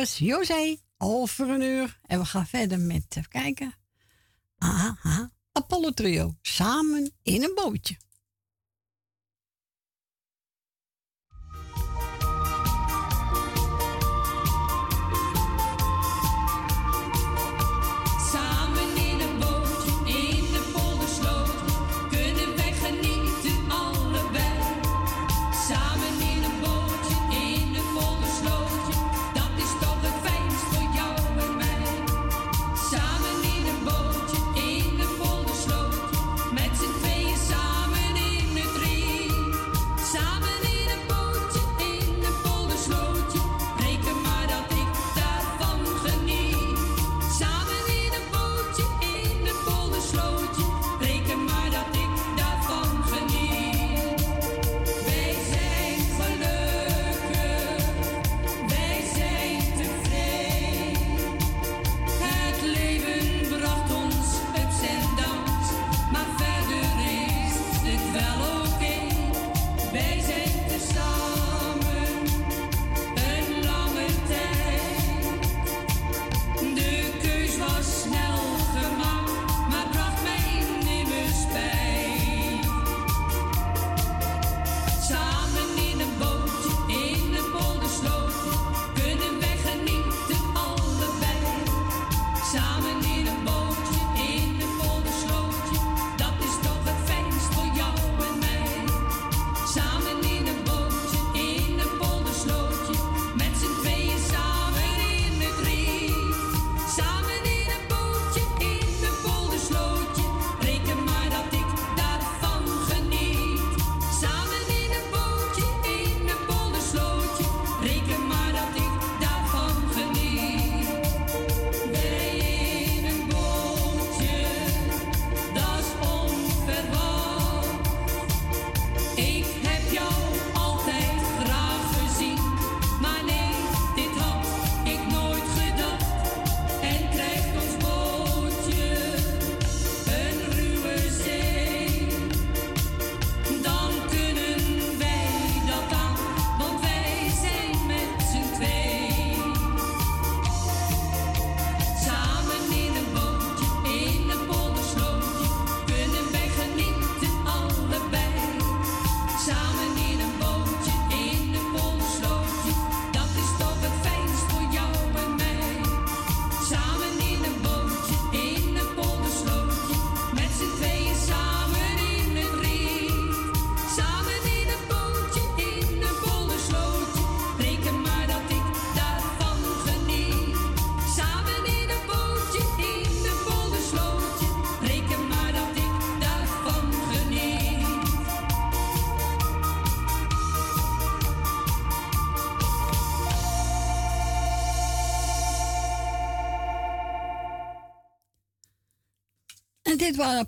José, José over een uur. En we gaan verder met, even kijken. Apollo Trio. Samen in een bootje. dit was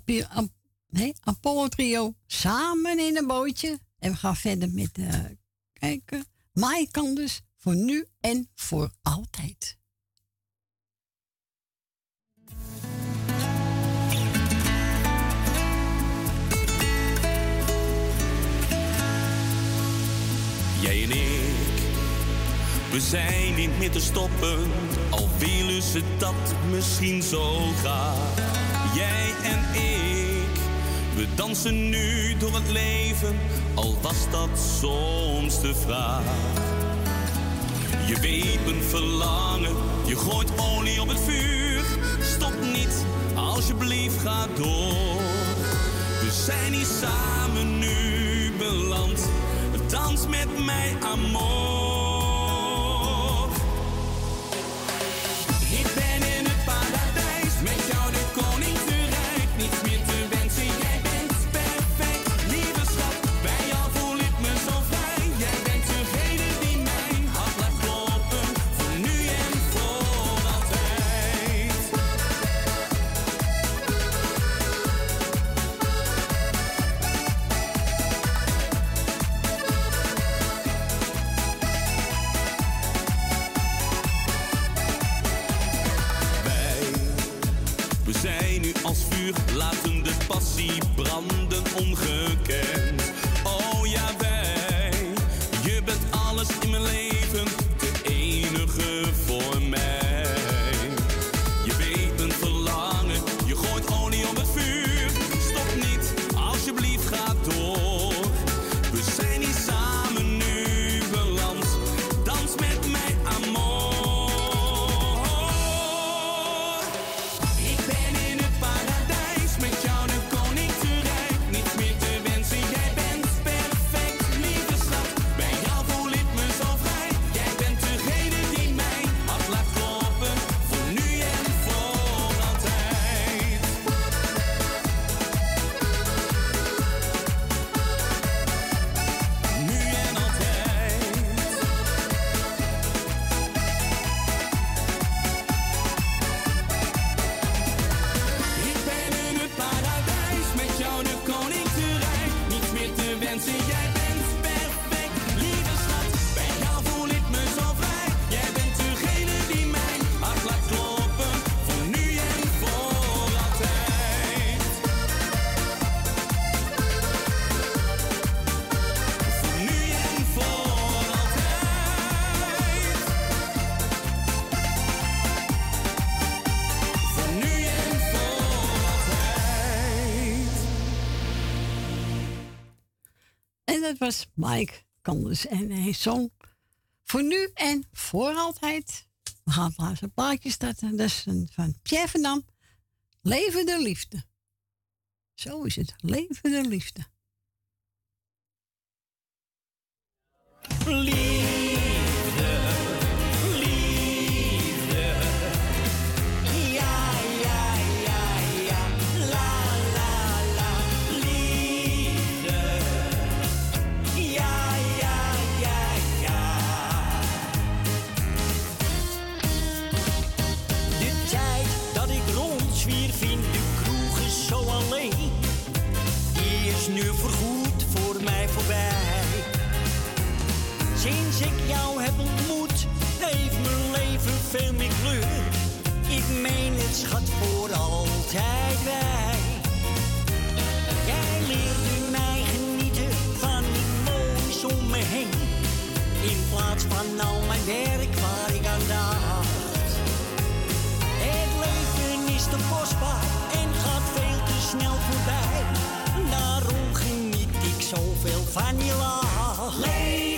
Apollo Trio samen in een bootje. En we gaan verder met uh, kijken. Mai kan dus voor nu en voor altijd. Jij en ik, we zijn niet meer te stoppen. Al willen ze dat misschien zo graag. Jij en ik. We dansen nu door het leven, al was dat soms de vraag. Je weet verlangen, je gooit olie op het vuur. Stop niet, alsjeblieft ga door. We zijn hier samen nu beland, dans met mij, amor. dat was Mike Kanders. En hij zong voor nu en voor altijd. We gaan blazen een plaatje starten. Dat is een, van Pierre van Dam. Levende liefde. Zo is het. Levende liefde. Liefde. Die is nu voorgoed voor mij voorbij. Sinds ik jou heb ontmoet, heeft mijn leven veel meer kleur. Ik meen het schat voor altijd bij. Jij leert mij genieten van het moois om me heen. In plaats van al mijn werk waar ik aan dacht. Het leven is de post snel voorbij. Daarom geniet ik zoveel van je lach.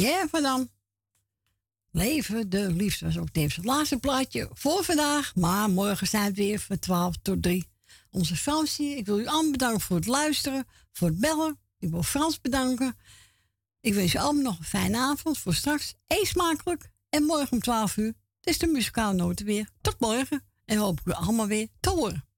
Pierre van Dam. Leven de liefde was ook tevens het laatste plaatje voor vandaag. Maar morgen zijn we weer van 12 tot 3. Onze Fransie, ik wil u allemaal bedanken voor het luisteren, voor het bellen. Ik wil Frans bedanken. Ik wens u allemaal nog een fijne avond. Voor straks, eet smakelijk. En morgen om 12 uur, is de muzikaal noten weer. Tot morgen. En hoop ik u allemaal weer te horen.